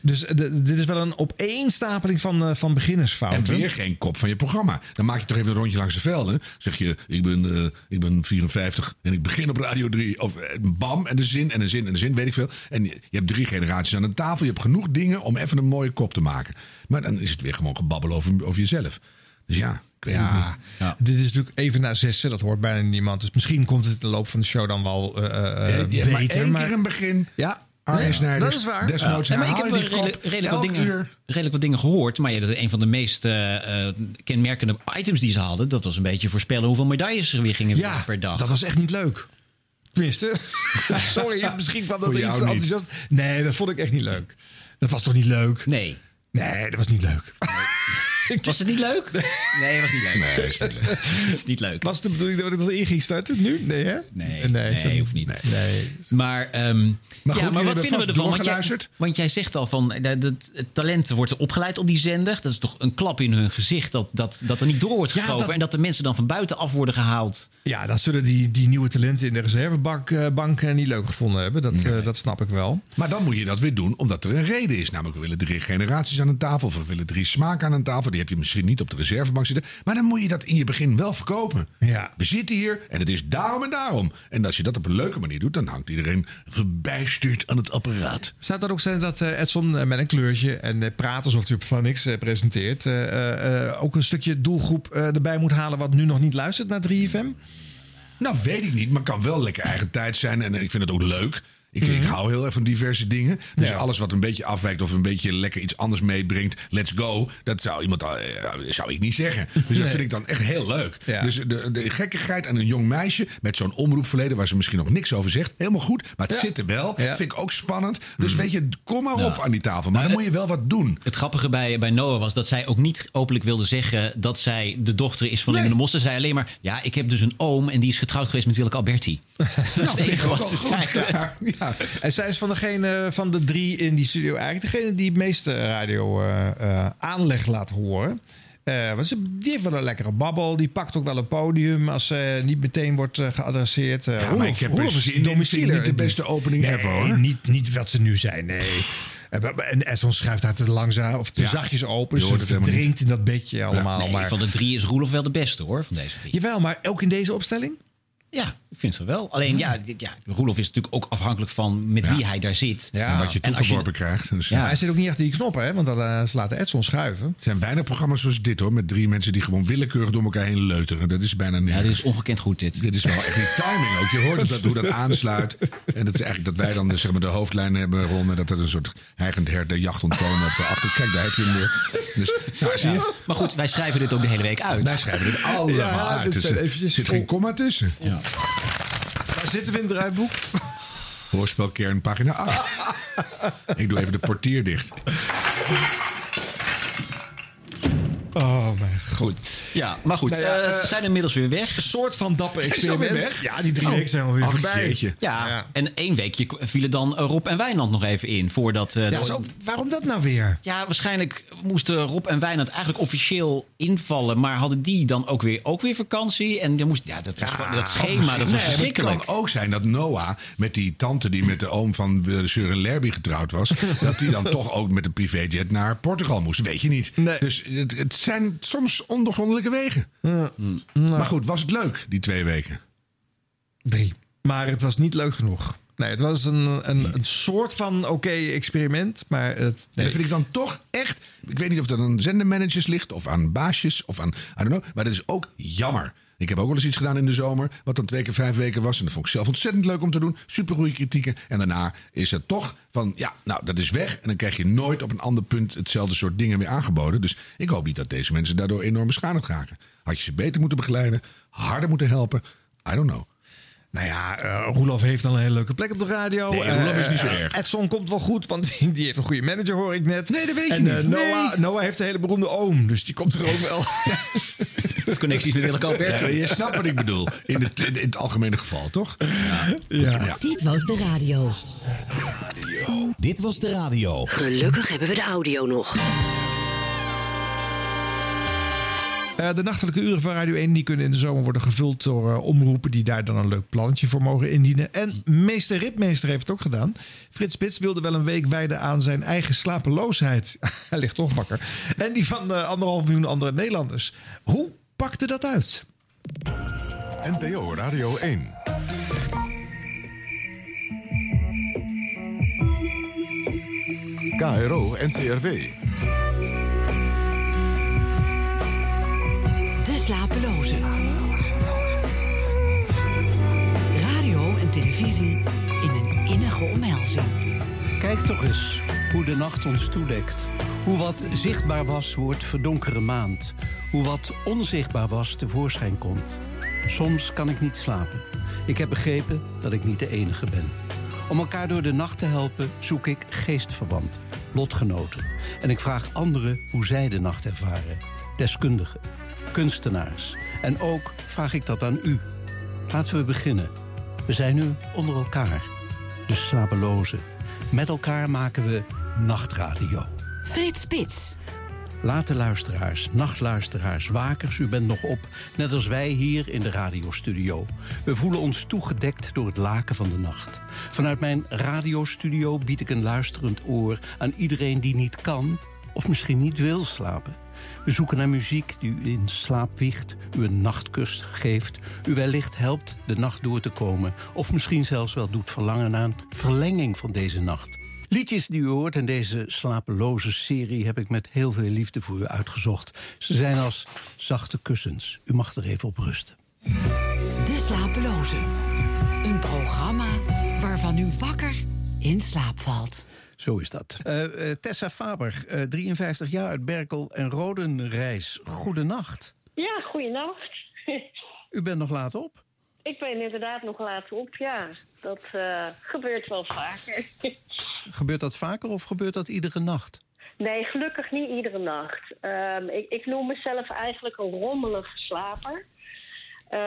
Dus eh, de- dit is wel een opeenstapeling van, eh, van En beginnersfouten. weer geen kop van je programma. Dan maak je toch even een rondje langs de velden. Zeg je, ik ben, eh, ik ben 54 en ik begin op Radio 3. Of eh, bam, en de zin, en de zin, en de zin, weet ik veel. En je, je hebt drie generaties aan de tafel. Je hebt genoeg dingen om even een mooie kop te maken. Maar dan is het weer gewoon gebabbel over, over jezelf. Dus ja, ik weet het Ja, niet. dit is natuurlijk even na zessen. Dat hoort bijna niemand. Dus misschien komt het in de loop van de show dan wel eh eh, Ja, maar beter. één maar keer een begin. Ja, Arjen Nee, Snijders. dat is waar. Desnoods Ja, maar ik heb redelijk, redelijk, wat dingen, uur. redelijk wat dingen gehoord. Maar ja, dat een van de meest eh, eh, kenmerkende items die ze hadden... dat was een beetje voorspellen hoeveel medailles er weer gingen Ja, per dag. dat was echt niet leuk. Tenminste, (laughs) sorry, misschien kwam dat er iets enthousiast. Nee, dat vond ik echt niet leuk. Dat was toch niet leuk? Nee. Nee, dat was niet leuk. (laughs) Was het niet leuk? Nee, was niet leuk. Nee, is niet leuk. (laughs) Het is niet leuk. Was het de bedoeling dat ik dat in ging starten nu? Nee, hè? Nee, nee, hoeft niet. Nee. Maar, ehm, Maar ja, goed, maar wat vinden we ervan? Want jij, want jij zegt al van eh, dat het talent wordt opgeleid op die zender. Dat is toch een klap in hun gezicht dat, dat, dat er niet door wordt Ja, dat- En dat de mensen dan van buiten af worden gehaald. Ja, dat zullen die, die nieuwe talenten in de reservebank eh, bank, niet leuk gevonden hebben. Dat, eh, dat snap ik wel. Maar dan moet je dat weer doen omdat er een reden is. Namelijk, we willen drie generaties aan een tafel. Of we willen drie smaken aan een tafel. Die heb je misschien niet op de reservebank zitten. Maar dan moet je dat in je begin wel verkopen. Ja. We zitten hier en het is daarom en daarom. En als je dat op een leuke manier doet, dan hangt iedereen verbijsterd aan het apparaat. Zou dat ook zijn dat eh, Edson eh, met een kleurtje en eh, praat alsof hij op Vanix eh, presenteert... ook een stukje doelgroep erbij moet halen wat nu nog niet luistert naar 3FM? Nou, weet ik niet, maar kan wel lekker eigen tijd zijn. En ik vind het ook leuk. Ik, ik hou heel erg van diverse dingen. Dus Ja. alles wat een beetje afwijkt of een beetje lekker iets anders meebrengt, let's go. Dat zou iemand eh, zou ik niet zeggen. Dus dat vind ik dan echt heel leuk. Ja. Dus de, de gekkigheid aan een jong meisje met zo'n omroepverleden waar ze misschien nog niks over zegt, helemaal goed. Maar het Ja. zit er wel. Vind ik ook spannend. Dus weet je, kom maar op aan die tafel. Maar Nou, dan moet je wel wat doen. Het grappige bij, bij Noah was dat zij ook niet openlijk wilde zeggen dat zij de dochter is van Nee. De Mos. Ze zei alleen maar, ja, ik heb dus een oom en die is getrouwd geweest met Willeke Alberti. (laughs) Dat is het enige wat ze zei. Ja, ja. En zij is van degene van de drie in die studio eigenlijk degene die het meeste radio eh, eh, aanleg laat horen. Eh, want ze, die heeft wel een lekkere babbel. Die pakt ook wel een podium als ze niet meteen wordt eh, geadresseerd. Eh, Ja, maar Roelof- ik heb Roelof is in. Vind domicile. niet de beste opening Nee, ever, hoor. Niet, niet wat ze nu zijn, nee. Eh, En Esson schuift haar te langzaam of te Ja. zachtjes open. Je Ze helemaal verdrinkt in dat bedje allemaal. Nee, maar, van de drie is Roelof wel de beste hoor, van deze drie. Jawel, maar ook in deze opstelling? Ja, Ik vind het wel. Alleen ja, dit- ja Roelof is natuurlijk ook afhankelijk van met wie hij daar zit. Ja. En wat je toegeworpen krijgt. Dus Ja, hij zit ook niet achter die knoppen, hè? Want dan eh, ze laten Edson schuiven. Er zijn weinig programma's zoals dit hoor. Met drie mensen die gewoon willekeurig door elkaar heen leuteren. Dat is bijna niet. Ja, dit is ongekend goed dit. Dit is wel echt die timing ook. Je hoort dat, hoe dat aansluit. En dat is eigenlijk dat wij dan zeg maar, de hoofdlijn hebben rond. En dat er een soort heigend hert de jacht ontkomen op de achter. Kijk, daar heb je hem weer. Dus, nou, zie je? Ja. Maar goed, wij schrijven dit ook de hele week uit. Wij schrijven dit allemaal Ja, uit. dit Dus er zit geen komma tussen. Ja. Waar zitten we in het draaiboek? Hoorspelkern, pagina 8. Ik doe even de portier dicht. Oh mijn god. Ja, maar goed, Nou ja, eh, eh, ze zijn inmiddels weer weg. Een soort van dapper experiment. weg? Ja, die drie Oh. weken zijn alweer Ach, voorbij. jeetje. Ja, en één weekje vielen dan eh, Rob en Wijnand nog even in. Voordat, eh, Ja, waarom dat nou weer? Ja, waarschijnlijk moesten Rob en Wijnand eigenlijk officieel invallen. Maar hadden die dan ook weer, ook weer vakantie? En dan moest, ja, dat, was, dat schema, dat was Nee, verschrikkelijk. Het kan ook zijn dat Noah met die tante die met de oom van uh, Søren Lerby getrouwd was... (laughs) dat die dan toch ook met een privéjet naar Portugal moest. Weet je niet. Dus het, het zijn soms ondoorgrondelijke wegen. Maar goed, was het leuk, die twee weken? Drie. Maar het was niet leuk genoeg. Nee, het was een, een, een soort van oké experiment. Maar het, nee. dat vind ik dan toch echt... Ik weet niet of dat aan zendermanagers ligt of aan baasjes of aan... I don't know, maar dat is ook jammer. Ik heb ook wel eens iets gedaan in de zomer, wat dan twee keer vijf weken was. En dat vond ik zelf ontzettend leuk om te doen. Super goede kritieken. En daarna is het toch van, ja, nou, dat is weg. En dan krijg je nooit op een ander punt hetzelfde soort dingen weer aangeboden. Dus ik hoop niet dat deze mensen daardoor enorm beschadigd raken. Had je ze beter moeten begeleiden, harder moeten helpen. I don't know. Nou ja, eh Roelof heeft dan een hele leuke plek op de radio. Nee, Eh, Roelof is niet zo erg. Edson komt wel goed, want (laughs) die heeft een goede manager, hoor ik net. Nee, dat weet je en, eh, niet. Noah, Nee. Noah heeft een hele beroemde oom, dus die komt er ook wel. (laughs) Connecties met Willeke Albert. Ja, je snapt wat ik bedoel. In het, in het algemene geval, toch? Ja. Dit was de radio. Dit was de radio. Gelukkig hebben we de audio nog. Eh, de nachtelijke uren van Radio 1 die kunnen in de zomer worden gevuld door eh, omroepen die daar dan een leuk plannetje voor mogen indienen. En meester Ritmeester heeft het ook gedaan. Frits Spits wilde wel een week wijden aan zijn eigen slapeloosheid. (laughs) Hij ligt toch wakker. En die van eh, anderhalf miljoen andere Nederlanders. Hoe pakte dat uit? NPO Radio 1. KRO NCRW. De slapelozen. Radio en televisie in een innige omhelzing. Kijk toch eens hoe de nacht ons toedekt. Hoe wat zichtbaar was, wordt verdonkere maand. Hoe wat onzichtbaar was, tevoorschijn komt. Soms kan ik niet slapen. Ik heb begrepen dat ik niet de enige ben. Om elkaar door de nacht te helpen, zoek ik geestverband, lotgenoten. En ik vraag anderen hoe zij de nacht ervaren. Deskundigen, kunstenaars. En ook vraag ik dat aan u. Laten we beginnen. We zijn nu onder elkaar. De slapelozen. Met elkaar maken we nachtradio. Frits Spits. Late luisteraars, nachtluisteraars, wakers, u bent nog op. Net als wij hier in de radiostudio. We voelen ons toegedekt door het laken van de nacht. Vanuit mijn radiostudio bied ik een luisterend oor aan iedereen die niet kan of misschien niet wil slapen. We zoeken naar muziek die u in slaap wiegt, u een nachtkus geeft, u wellicht helpt de nacht door te komen, of misschien zelfs wel doet verlangen aan verlenging van deze nacht. Liedjes die u hoort in deze slapeloze serie heb ik met heel veel liefde voor u uitgezocht. Ze zijn als zachte kussens. U mag er even op rusten. De slapelozen. Een programma waarvan u wakker in slaap valt. Zo is dat. Eh, eh, Tessa Faber, eh, 53 jaar uit Berkel en Rodenrijs. Goedenacht. Ja, goeienacht. (laughs) U bent nog laat op? Ik ben inderdaad nog laat op, ja. Dat eh, gebeurt wel vaker. (laughs) Gebeurt dat vaker of gebeurt dat iedere nacht? nee, gelukkig niet iedere nacht. Ehm, ik, ik noem mezelf eigenlijk een rommelige slaper. Eh,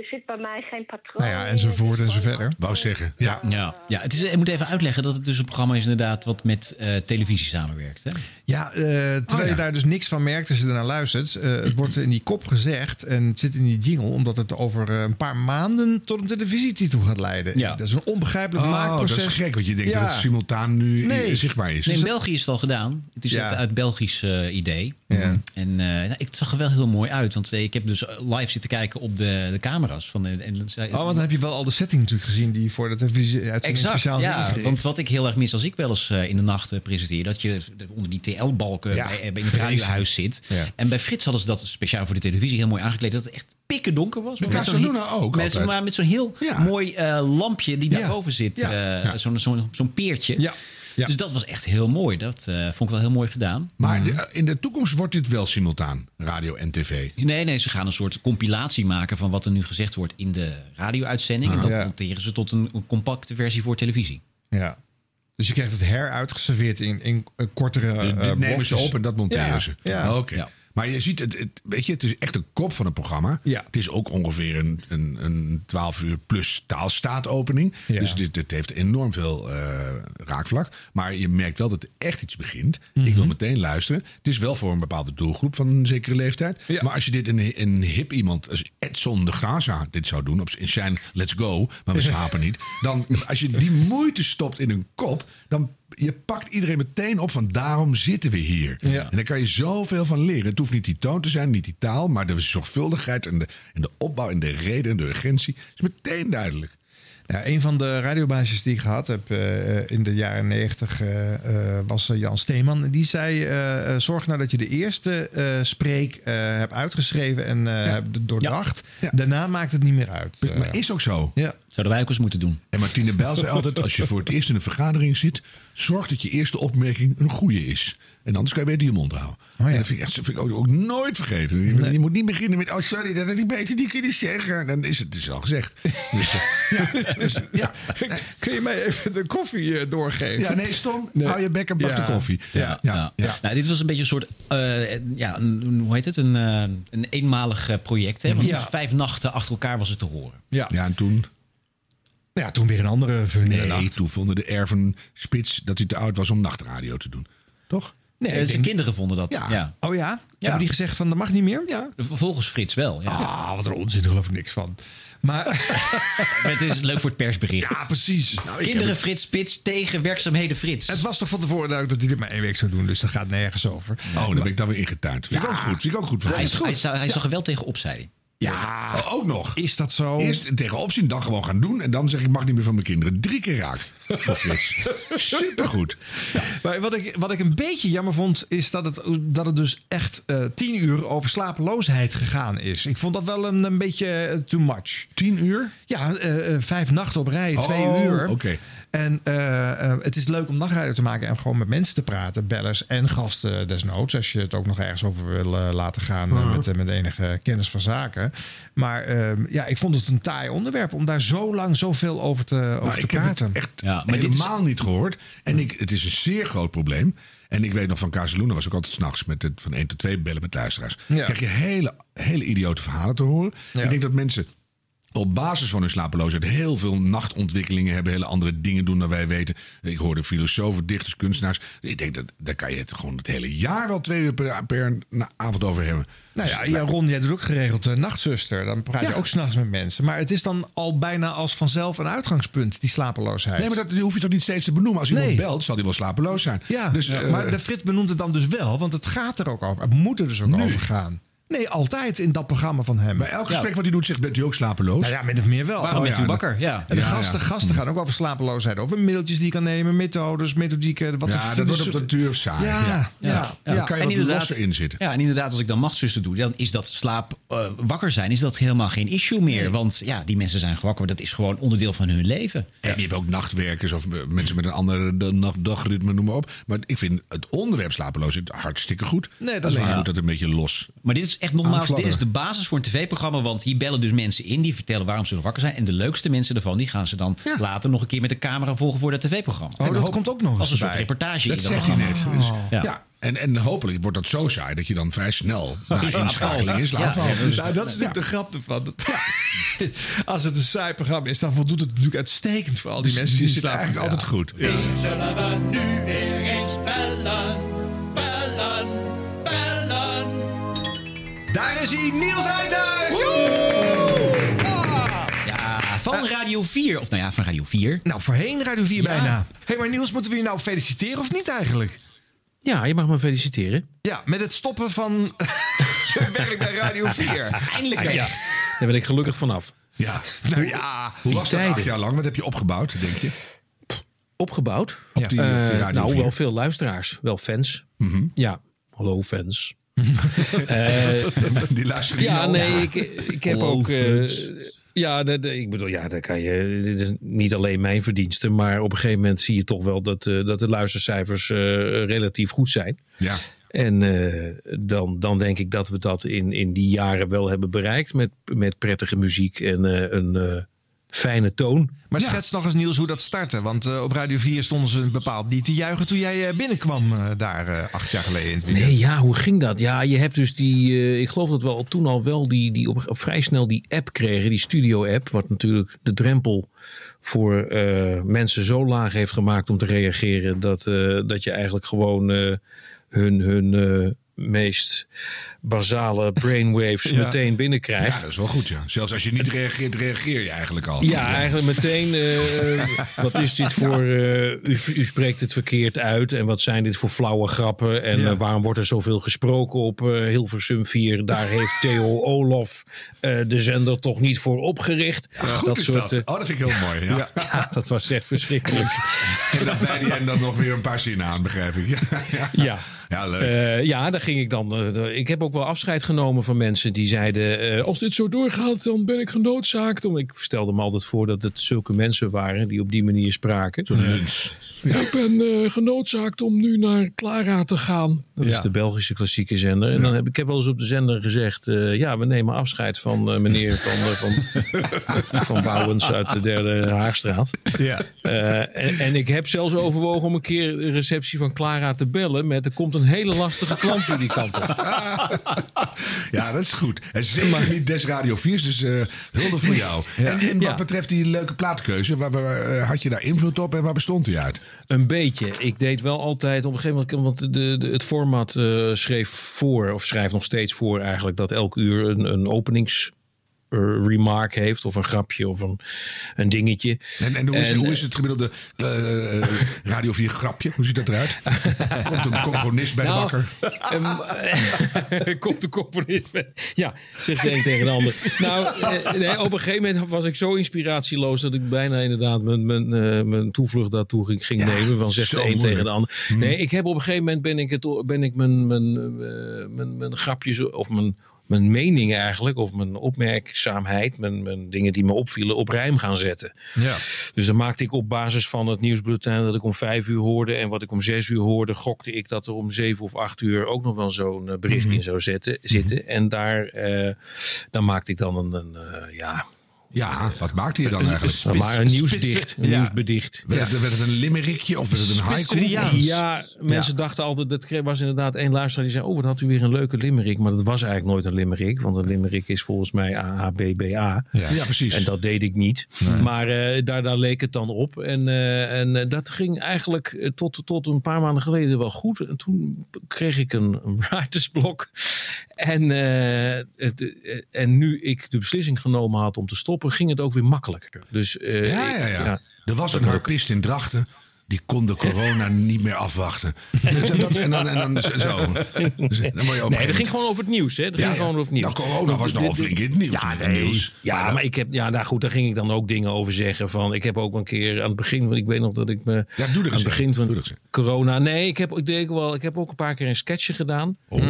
er zit bij mij geen patroon. Nou ja, enzovoort en zo verder. Wou zeggen, ja. Ja, ja het is, ik moet even uitleggen dat het dus een programma is inderdaad wat met eh, televisie samenwerkt. Hè? Ja, eh, terwijl Oh, ja. je daar dus niks van merkt als je ernaar luistert. Eh, het (clears throat) wordt in die kop gezegd en het zit in die jingle... omdat het over een paar maanden tot een televisietitel gaat leiden. Ja. Dat is een onbegrijpelijk Oh, maakproces. dat is gek, want je denkt Ja. dat het simultaan nu Nee. zichtbaar is. Nee, in België is het al gedaan. Het is Ja. uit, uit Belgisch idee. Ja. En eh, nou, het zag er wel heel mooi uit. Want ik heb dus live zitten kijken kijken op de, de camera's. Van de, en, Oh, want dan heb je wel al de setting natuurlijk gezien die voor de televisie Exact, speciaal ja. Want wat ik heel erg mis als ik wel eens eh, in de nacht eh, presenteer... dat je onder die TL-balken Ja, bij, eh, in het radiohuis zit. Ja. En bij Frits hadden ze dat speciaal voor de televisie heel mooi aangekleed... dat het echt pikken donker was. Maar zo'n Casaluna heel- ook Met, maar met zo'n heel mooi eh, lampje die daarboven zit. Eh, Zo'n zo'n zo'n peertje. Ja. Ja. Dus dat was echt heel mooi. Dat eh, vond ik wel heel mooi gedaan. Maar de- in de toekomst wordt dit wel simultaan, radio en tv. Nee, nee, ze gaan een soort compilatie maken van wat er nu gezegd wordt in de radio-uitzending. en Ah. dat Ja. monteren ze tot een, een compacte versie voor televisie. Ja. Dus je krijgt het heruitgeserveerd in, in eh, kortere Dit- eh, dit nemen ze op en dat monteren Ja, ze. Ja. Oké. Maar je ziet, het, het, weet je, het is echt een kop van een programma. Ja. Het is ook ongeveer een, een, een 12 uur plus taalstaatopening. Ja. Dus dit, dit heeft enorm veel eh, raakvlak. Maar je merkt wel dat er echt iets begint. Mhm. Ik wil meteen luisteren. Het is wel voor een bepaalde doelgroep van een zekere leeftijd. Maar als je dit een, een hip iemand als Edson de Graza dit zou doen... Op, in zijn Let's Go, maar we (laughs) slapen niet... dan als je die moeite stopt in een kop... dan je pakt iedereen meteen op van daarom zitten we hier. Ja. En daar kan je zoveel van leren. Het hoeft niet die toon te zijn, niet die taal... maar de zorgvuldigheid en de, en de opbouw en de reden en de urgentie... is meteen duidelijk. Ja, een van de radiobaasjes die ik gehad heb eh, in de jaren negentig eh, eh, was eh, Jan Steeman. Die zei: eh, eh, Zorg nou dat je de eerste eh, spreek eh, hebt uitgeschreven en eh hebt doordacht. Daarna maakt het niet meer uit. Eh, Maar is ook zo. Ja. Zouden wij ook eens moeten doen. En Martine Bijl zei altijd, als je voor het eerst in een vergadering zit... zorg dat je eerste opmerking een goede is. En anders kan je beter je mond houden. Oh ja. En dat vind ik, echt- dat vind ik ook, ook nooit vergeten. Je, je moet niet beginnen met, oh sorry, dat had ik beter niet kunnen zeggen. Dan is het dus al gezegd. Dus, eh, ja, dus, ja. Kun je mij even de koffie eh, doorgeven? ja, nee, stom. Nee. Hou je bek en bak Ja. de koffie. Ja. ja, ja. Nou, dit was een beetje een soort, eh, ja, een, hoe heet het, een, eh, een eenmalig eh, project. Hè? Want Ja. vijf nachten achter elkaar was het te horen. Ja. Ja, en toen... ja, toen weer een andere vulnere Nee, toen vonden de erven spits dat hij te oud was om nachtradio te doen. Toch? Nee, Eh, zijn denk- kinderen vonden dat. Ja. Ja. Oh ja? Hebben die gezegd van dat mag niet meer? Ja. Volgens Frits wel. Ja. Ah, wat een onzin, daar geloof ik niks van. Maar (laughs) het is leuk voor het persbericht. ja, precies. Nou, Kinderen heb Frits Spits tegen werkzaamheden Frits. het, was toch van tevoren duidelijk dat hij dit maar één week zou doen, dus dat gaat nergens over. Oh, dan ben ik daar weer ingetuind. Vind ik ook goed. Vind ik ook goed. Voor hij, Frits. hij, zag er wel tegen op, zei hij. Ja, Oh, ook nog. is dat zo? Eerst tegenop zien, dan gewoon gaan doen. En dan zeg ik, mag niet meer van mijn kinderen. Drie keer raak. Voor Frits. (laughs) Supergoed. Maar wat ik, wat ik een beetje jammer vond, is dat het, dat het dus echt eh, tien uur over slapeloosheid gegaan is. Ik vond dat wel een, een beetje eh, too much. Tien uur? Ja, eh, vijf nachten op rij, twee Oh, uur. oké. En eh, eh, het is leuk om nachtradio te maken en gewoon met mensen te praten. Bellers en gasten desnoods. Als je het ook nog ergens over wil eh, laten gaan met, eh, met enige kennis van zaken. Maar eh, ja, ik vond het een taai onderwerp om daar zo lang zoveel over te, over Maar te ik heb praten. het echt Ja, maar is- helemaal niet gehoord. En ik, het is een zeer groot probleem. En ik weet nog van Casaluna was ook altijd s'nachts met het van 1 tot 2 bellen met luisteraars. Ja. Krijg je hele, hele idiote verhalen te horen. Ja. Ik denk dat mensen op basis van hun slapeloosheid heel veel nachtontwikkelingen hebben, hele andere dingen doen dan wij weten. Ik hoorde filosofen, dichters, kunstenaars. Ik denk dat daar kan je het gewoon het hele jaar wel twee uur per, avond over hebben. Nou ja, Dus, ja, Ron, jij doet ook geregeld eh, nachtzuster. Dan praat je Ja. ook s'nachts met mensen. Maar het is dan al bijna als vanzelf een uitgangspunt, die slapeloosheid. Nee, maar dat hoef je toch niet steeds te benoemen. Als iemand Nee. belt, zal hij wel slapeloos zijn. Ja, dus, ja, eh, maar de Frits benoemt het dan dus wel, want het gaat er ook over. Het moet er dus ook over gaan. Nee, altijd in dat programma van hem. bij elk gesprek wat hij doet, zegt: Bent u ook slapeloos? Nou ja, min of meer wel. Waarom Oh, bent ja, u wakker? Ja. En de Ja, gasten, ja. gasten gaan ook over slapeloosheid. Over middeltjes die je kan nemen, methodes, methodieken. Wat ja, dat wordt op de duur saai. Ja, ja, ja. Dan kan je wat inderdaad- losser in zitten. Ja, en inderdaad, als ik dan nachtzuster doe, dan is dat slaap eh, wakker zijn, is dat helemaal geen issue meer. Want ja, die mensen zijn wakker, dat is gewoon onderdeel van hun leven. En je hebt ook nachtwerkers of mensen met een andere nacht- dagritme, noem maar op. Maar ik vind het onderwerp slapeloosheid hartstikke goed. Nee, dat is Alleen waar. moet dat een beetje los. Maar dit is echt nogmaals, dit is de basis voor een tv-programma. Want hier bellen dus mensen in die vertellen waarom ze nog wakker zijn. En de leukste mensen daarvan, die gaan ze dan later nog een keer met de camera volgen voor dat tv-programma. Oh, dat hoop- komt ook nog eens Als een soort reportage Dat in zegt hij net. Dus, ja. Ja. En, en hopelijk wordt dat zo saai dat je dan vrij snel (laughs) na inschakeling Ja. Ja, Dus- Nou, dat is natuurlijk de grap ervan. (laughs) Dat- Als het een saai programma is, dan voldoet het natuurlijk uitstekend voor al die Dus mensen die die zit slapen. eigenlijk altijd goed. Zullen we nu weer eens? Bellen, Daar is hij, Niels Uithuis! Ja, van Radio 4. Of nou ja, van Radio 4. Nou, voorheen Radio 4 Ja. bijna. Hé, hey, maar Niels, moeten we je nou feliciteren of niet eigenlijk? Ja, je mag me feliciteren. Ja, met het stoppen van (laughs) je werk bij Radio 4. Eindelijk. Ja. Daar ben ik gelukkig vanaf. Ja, nou ja. Hoe was dat acht jaar lang? Wat heb je opgebouwd, denk je? Opgebouwd? Op die, Eh, op die Radio nou, 4. wel veel luisteraars. Wel fans. Ja, hallo fans. (laughs) (laughs) die luisteren Ja, nee, over. ik, ik heb ook... eh, ja, dat- ik bedoel, ja, daar kan je... Dit is niet alleen mijn verdienste, maar op een gegeven moment zie je toch wel dat, eh, dat de luistercijfers eh, relatief goed zijn. Ja. En eh, dan, dan denk ik dat we dat in, in die jaren wel hebben bereikt met, met prettige muziek en eh, een eh, fijne toon. Maar schets nog eens Niels hoe dat startte. Want eh, op Radio 4 stonden ze bepaald niet te juichen toen jij eh, binnenkwam eh, daar acht jaar geleden in het weekend. Nee, ja, hoe ging dat? Ja, je hebt dus die, ik geloof dat we al toen al wel die, die op, op vrij snel die app kregen, die studio-app, wat natuurlijk de drempel voor mensen zo laag heeft gemaakt om te reageren, dat, dat je eigenlijk gewoon hun, hun meest basale brainwaves Ja. meteen binnenkrijgt. Ja, dat is wel goed, ja. Zelfs als je niet reageert, reageer je eigenlijk al. Ja, eigenlijk meteen. eh, wat is dit voor. eh, u, u spreekt het verkeerd uit. En wat zijn dit voor flauwe grappen? En eh, waarom wordt er zoveel gesproken op Hilversum 4? Daar heeft Theo Olof de zender toch niet voor opgericht. goed is dat. Oh, dat vind ik heel mooi, ja. (laughs) dat was echt verschrikkelijk. En dan bij die en dan nog weer een paar zinnen aan, begrijp ik. (laughs) Ja, Ja. leuk. Eh, ja, daar ging ik dan. eh, ik heb ook wel afscheid genomen van mensen die zeiden: eh, Als dit zo doorgaat, dan ben ik genoodzaakt. Om, ik stelde me altijd voor dat het zulke mensen waren die op die manier spraken. Zo'n. Ja, ik ben genoodzaakt om nu naar Clara te gaan. Dat Ja. is de Belgische klassieke zender. En dan heb ik heb wel eens op de zender gezegd: eh, ja, we nemen afscheid van eh, meneer (laughs) van, eh, van, van Bouwens uit de derde Haagstraat. Ja. En, en ik heb zelfs overwogen om een keer de receptie van Clara te bellen met er komt een hele lastige klant jullie kant op. (laughs) Ja, dat is goed. En zeker niet Des Radio 4, dus hulde voor jou. (laughs) En, en wat Ja. betreft die leuke plaatkeuze, waar, waar, had je daar invloed op en waar bestond die uit? Een beetje. Ik deed wel altijd op een gegeven moment, want de, de, het format eh, schreef voor, of schrijft nog steeds voor eigenlijk, dat elk uur een, een openings remark heeft, of een grapje, of een, een dingetje. En, en, hoe, is, En, hoe is het gemiddelde eh, eh, Radio 4 grapje? Hoe ziet dat eruit? (laughs) Komt een componist bij de Nou, bakker? Ehm, (laughs) komt de componist met. Ja, zegt de een tegen de ander. Nou, eh, nee, op een gegeven moment was ik zo inspiratieloos dat ik bijna inderdaad mijn, mijn, eh, mijn toevlucht daartoe ging, ging nemen. Van zegt de een tegen de ander. Nee, ik heb op een gegeven moment ben ik, het, ben ik mijn, mijn, eh, mijn, mijn grapjes of mijn, mijn mening eigenlijk, of mijn opmerkzaamheid, mijn, mijn dingen die me opvielen, op rijm gaan zetten. Ja. Dus dan maakte ik op basis van het nieuwsbulletin dat ik om vijf uur hoorde en wat ik om zes uur hoorde, gokte ik dat er om zeven of acht uur ook nog wel zo'n eh, bericht in zou zetten, zitten. En daar eh, dan maakte ik dan een, een eh, ja. Ja, wat maakte je dan eigenlijk? maar een nieuwsdicht, een nieuwsbedicht. Werd, het, werd het een limerickje of werd het een haiku? Ja, mensen dachten altijd, dat was inderdaad één luisteraar die zei, oh wat had u weer een leuke limerick. Maar dat was eigenlijk nooit een limerick, want een limerick is volgens mij AABBA. Ja. Ja, precies. En dat deed ik niet. Maar eh, daar, daar leek het dan op. En, eh, en eh, dat ging eigenlijk tot, tot een paar maanden geleden wel goed. En toen kreeg ik een, (laughs) writersblok. En, eh, het, en nu ik de beslissing genomen had om te stoppen, ging het ook weer makkelijker. Dus, eh, Ja, ja, ja. Er was een harpist in Drachten. Die kon de corona (laughs) niet meer afwachten. Dus dat- en dan, en dan zo. Dus (laughs) dan Nee, dat ging gewoon over het nieuws. Hè? Dat Ja, ging gewoon over het nieuws. Nou, corona was nogal flink in het nieuws. Ja, nee. nieuws. ja maar, ik heb, ja, nou goed, daar ging ik dan ook dingen over zeggen. Van, ik heb ook een keer aan het begin, want ik weet nog dat ik me Ja, doe aan het begin van corona. Nee, ik heb, ik, deed ook wel, ik heb ook een paar keer een sketchje gedaan. Oh.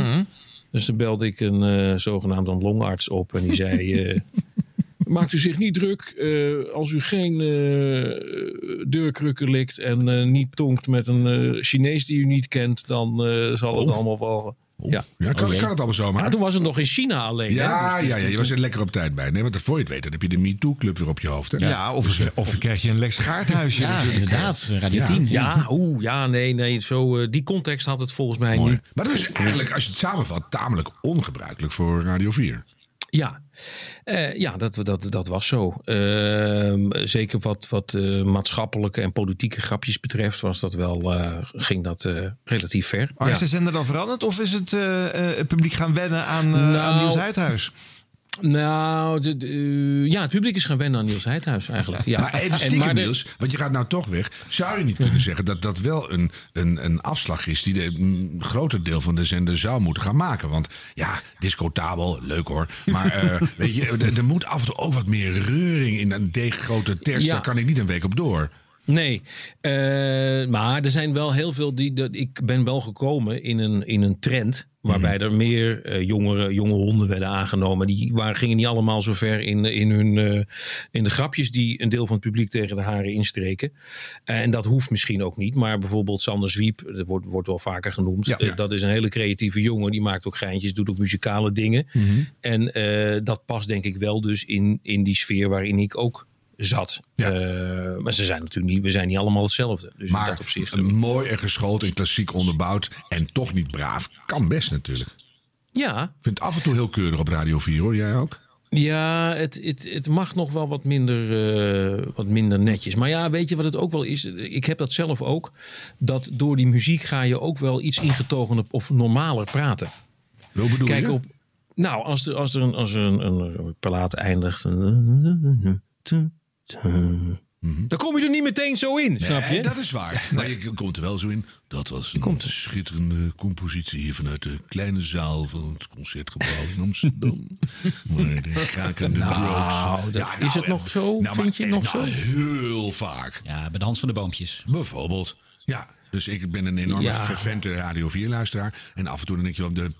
Dus dan belde ik een eh zogenaamd een longarts op en die zei. (laughs) eh, Maakt u zich niet druk eh, als u geen eh deurkrukken likt en eh, niet tongt met een eh, Chinees die u niet kent, dan eh, zal het Oh. allemaal wel. Ja, Ja, kan, Oh, kan het allemaal zomaar? Ja, toen was het nog in China alleen. hè? Ja, Dus- dus ja, ja, je was er lekker op tijd bij. Nee, want voor je het weet, dan heb je de MeToo-club weer op je hoofd. Hè? Ja, of, of je krijg je een Lex Gaarthuisje. Ja, natuurlijk. inderdaad. Radio Ja. 10. Ja, oeh, ja, nee, nee. Zo, eh, die context had het volgens mij Mooi. niet. Maar dat is eigenlijk, als je het samenvat, tamelijk ongebruikelijk voor Radio 4. Ja, Eh, ja dat, dat, dat was zo. Ehm, zeker wat, wat eh, maatschappelijke en politieke grapjes betreft, was dat wel, eh, ging dat relatief ver. Maar Ja. is de zender dan veranderd of is het, het publiek gaan wennen aan, Nou, aan Niels? Nou, de, de, eh, ja, het publiek is gaan wennen aan Niels Heidhuis eigenlijk. Ja. Maar even En- stiekem, maar de- Niels, want je gaat nou toch weg. Zou je niet kunnen zeggen dat dat wel een, een, een afslag is... die de een groter deel van de zender zou moeten gaan maken? Want ja, discotabel, leuk hoor. Maar eh, weet je, er, moet af en toe ook wat meer reuring in een deeggrote ters. Ja. Daar kan ik niet een week op door. Nee, eh, maar er zijn wel heel veel die. Dat, ik ben wel gekomen in een, in een trend. Waarbij er meer eh, jongere, jonge honden werden aangenomen. Die waren, gingen niet allemaal zo ver in, in, hun, eh, in de grapjes die een deel van het publiek tegen de haren instreken. En dat hoeft misschien ook niet. Maar bijvoorbeeld Sander Zwiep, dat wordt, wordt wel vaker genoemd. Ja. Dat is een hele creatieve jongen. Die maakt ook geintjes, doet ook muzikale dingen. En eh, dat past denk ik wel dus in, in die sfeer waarin ik ook zat. Eh, maar ze zijn natuurlijk niet, we zijn niet allemaal hetzelfde. Dus dat Maar opzicht. mooi en geschoten en klassiek onderbouwd... en toch niet braaf, kan best natuurlijk. Ja, Ik vind het af en toe heel keurig op Radio 4, hoor. Jij ook? ja het, het, het mag nog wel wat minder, eh, wat minder netjes. Maar ja, weet je wat het ook wel is? Ik heb dat zelf ook. Dat door die muziek ga je ook wel iets ingetogener of normaler praten. Hoe bedoel Kijk je? op. Nou, als er, als er een, als er een, een, een plaat eindigt. Dan kom je er niet meteen zo in, snap je? Dat is waar. (laughs) Maar je komt er wel zo in. Dat was een schitterende compositie hier vanuit de kleine zaal van het Concertgebouw in Amsterdam. (laughs) Maar de krakende Nou, dat- is het nog zo? Nou, Vind je maar nog nou, zo? heel vaak. Ja, bij de Hans van de Boompjes. Bijvoorbeeld. Ja, dus ik ben een enorme Ja. fervente Radio 4-luisteraar. En af en toe dan denk je wel de...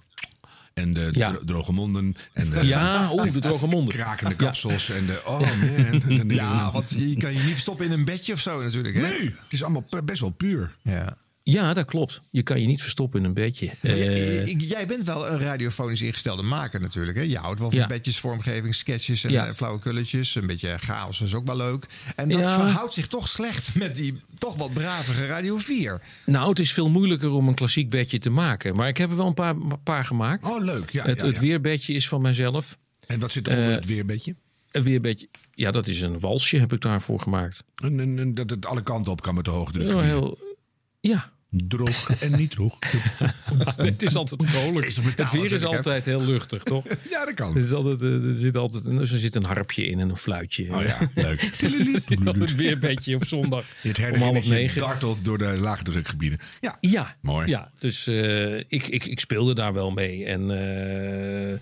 En de Ja. dro- droge monden. En de Ja, oeh, de droge monden. (laughs) krakende Ja. kapsels. En de... Oh man. (laughs) Ja, want je kan je niet verstoppen in een bedje of zo natuurlijk. Hè? Nee, het is allemaal best wel puur. Ja. Ja, dat klopt. Je kan je niet verstoppen in een bedje. Eh, Jij bent wel een radiofonisch ingestelde maker natuurlijk. Hè? Je houdt wel van Ja. bedjes, vormgeving, sketches en Ja. eh, flauwe kulletjes. Een beetje chaos is ook wel leuk. En dat Ja. verhoudt zich toch slecht met die toch wat bravere Radio 4. Nou, het is veel moeilijker om een klassiek bedje te maken. Maar ik heb er wel een paar, paar gemaakt. Oh, leuk. Ja, het, ja, het ja. weerbedje is van mijzelf. En wat zit er onder Eh, het weerbedje? Een weerbedje. Ja, dat is een walsje heb ik daarvoor gemaakt. En, en, en dat het alle kanten op kan met de hoogdruk. Heel, heel, ja. Droog en niet droog. (laughs) het is altijd vrolijk. Metaal Het weer is altijd heel luchtig, toch? (laughs) Ja, dat kan. Het is altijd, eh, er zit altijd een, er zit een harpje in en een fluitje. Oh ja, (laughs) leuk. het weerbedje op zondag Het om half negen. dartelt door de laagdrukgebieden. Ja, Ja, mooi. Ja, dus eh, ik, ik, ik speelde daar wel mee. En eh,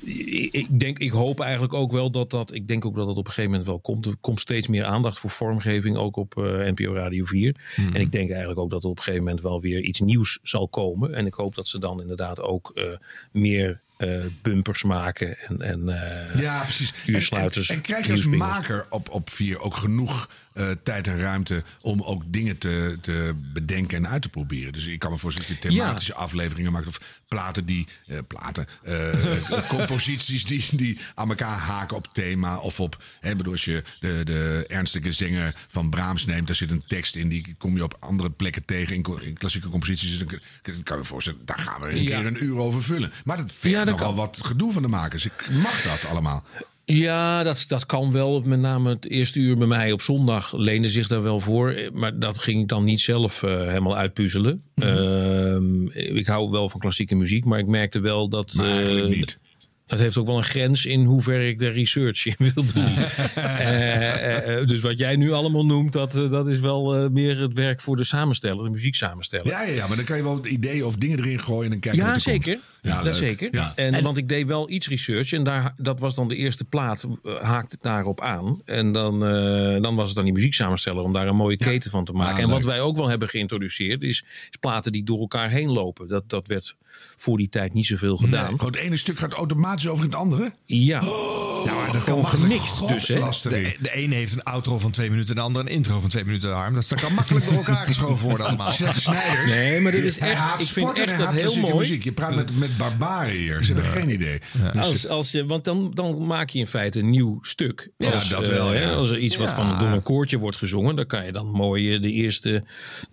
ik, ik denk, ik hoop eigenlijk ook wel dat dat. Ik denk ook dat dat op een gegeven moment wel komt. Er komt steeds meer aandacht voor vormgeving, ook op NPO Radio 4. Mhm. En ik denk eigenlijk ook dat er op een gegeven moment wel weer iets nieuws zal komen. En ik hoop dat ze dan inderdaad ook eh, meer eh, bumpers maken en, en eh, Ja, precies. uursluiters. En, en, en krijg je als maker op, op vier ook genoeg eh, tijd en ruimte om ook dingen te, te bedenken en uit te proberen? Dus ik kan me voorstellen dat je thematische afleveringen maakt of platen die, platen, (laughs) composities die, die aan elkaar haken op thema of op, hè, bedoel, als je de, de ernstige zinger van Brahms neemt, daar zit een tekst in, die kom je op andere plekken tegen in, klassieke composities. Dan kan- je me voorstellen, daar gaan we een Ja. keer een uur over vullen. Maar dat Ja, nogal kan. wat gedoe van de makers. Ik mag dat allemaal. Ja, dat, dat kan wel. Met name het eerste uur bij mij op zondag leende zich daar wel voor. Maar dat ging ik dan niet zelf eh, helemaal uitpuzzelen. Mhm. Ehm, ik hou wel van klassieke muziek, maar ik merkte wel dat... Eh, niet. Het heeft ook wel een grens in hoe ver ik de research in wil doen. (laughs) Eh, dus wat jij nu allemaal noemt, dat, dat is wel meer het werk voor de samensteller, de muzieksamensteller. Ja, ja, ja, maar dan kan je wel ideeën of dingen erin gooien en kijken Ja, wat er zeker. komt. Ja, dat zeker. Ja. En, want ik deed wel iets research en daar, dat was dan de eerste plaat, haakte het daarop aan. En dan, eh, dan was het aan die muzieksamensteller om daar een mooie keten van te maken. En wat wij ook wel hebben geïntroduceerd is, is platen die door elkaar heen lopen. Dat, dat werd voor die tijd niet zoveel gedaan. Nee, gewoon het ene stuk gaat automatisch over in het andere. Ja. Nou, dat Gewoon gemixt dus, hè? De, de ene heeft een outro van twee minuten, de andere een intro van twee minuten. Harm. Dat, dat kan makkelijk door elkaar geschoven worden allemaal. Zet Snijders. Nee, maar dit is echt- ik vind sport en echt hij dat heel mooi. Muziek. Je praat met, met barbaren hier. Ze hebben geen idee. Dus, Als, als je, want dan, dan maak je in feite een nieuw stuk. Ja, als, dat eh, wel, ja. hè, Als er iets wat Ja. van door een koortje wordt gezongen, dan kan je dan mooi eh, de eerste,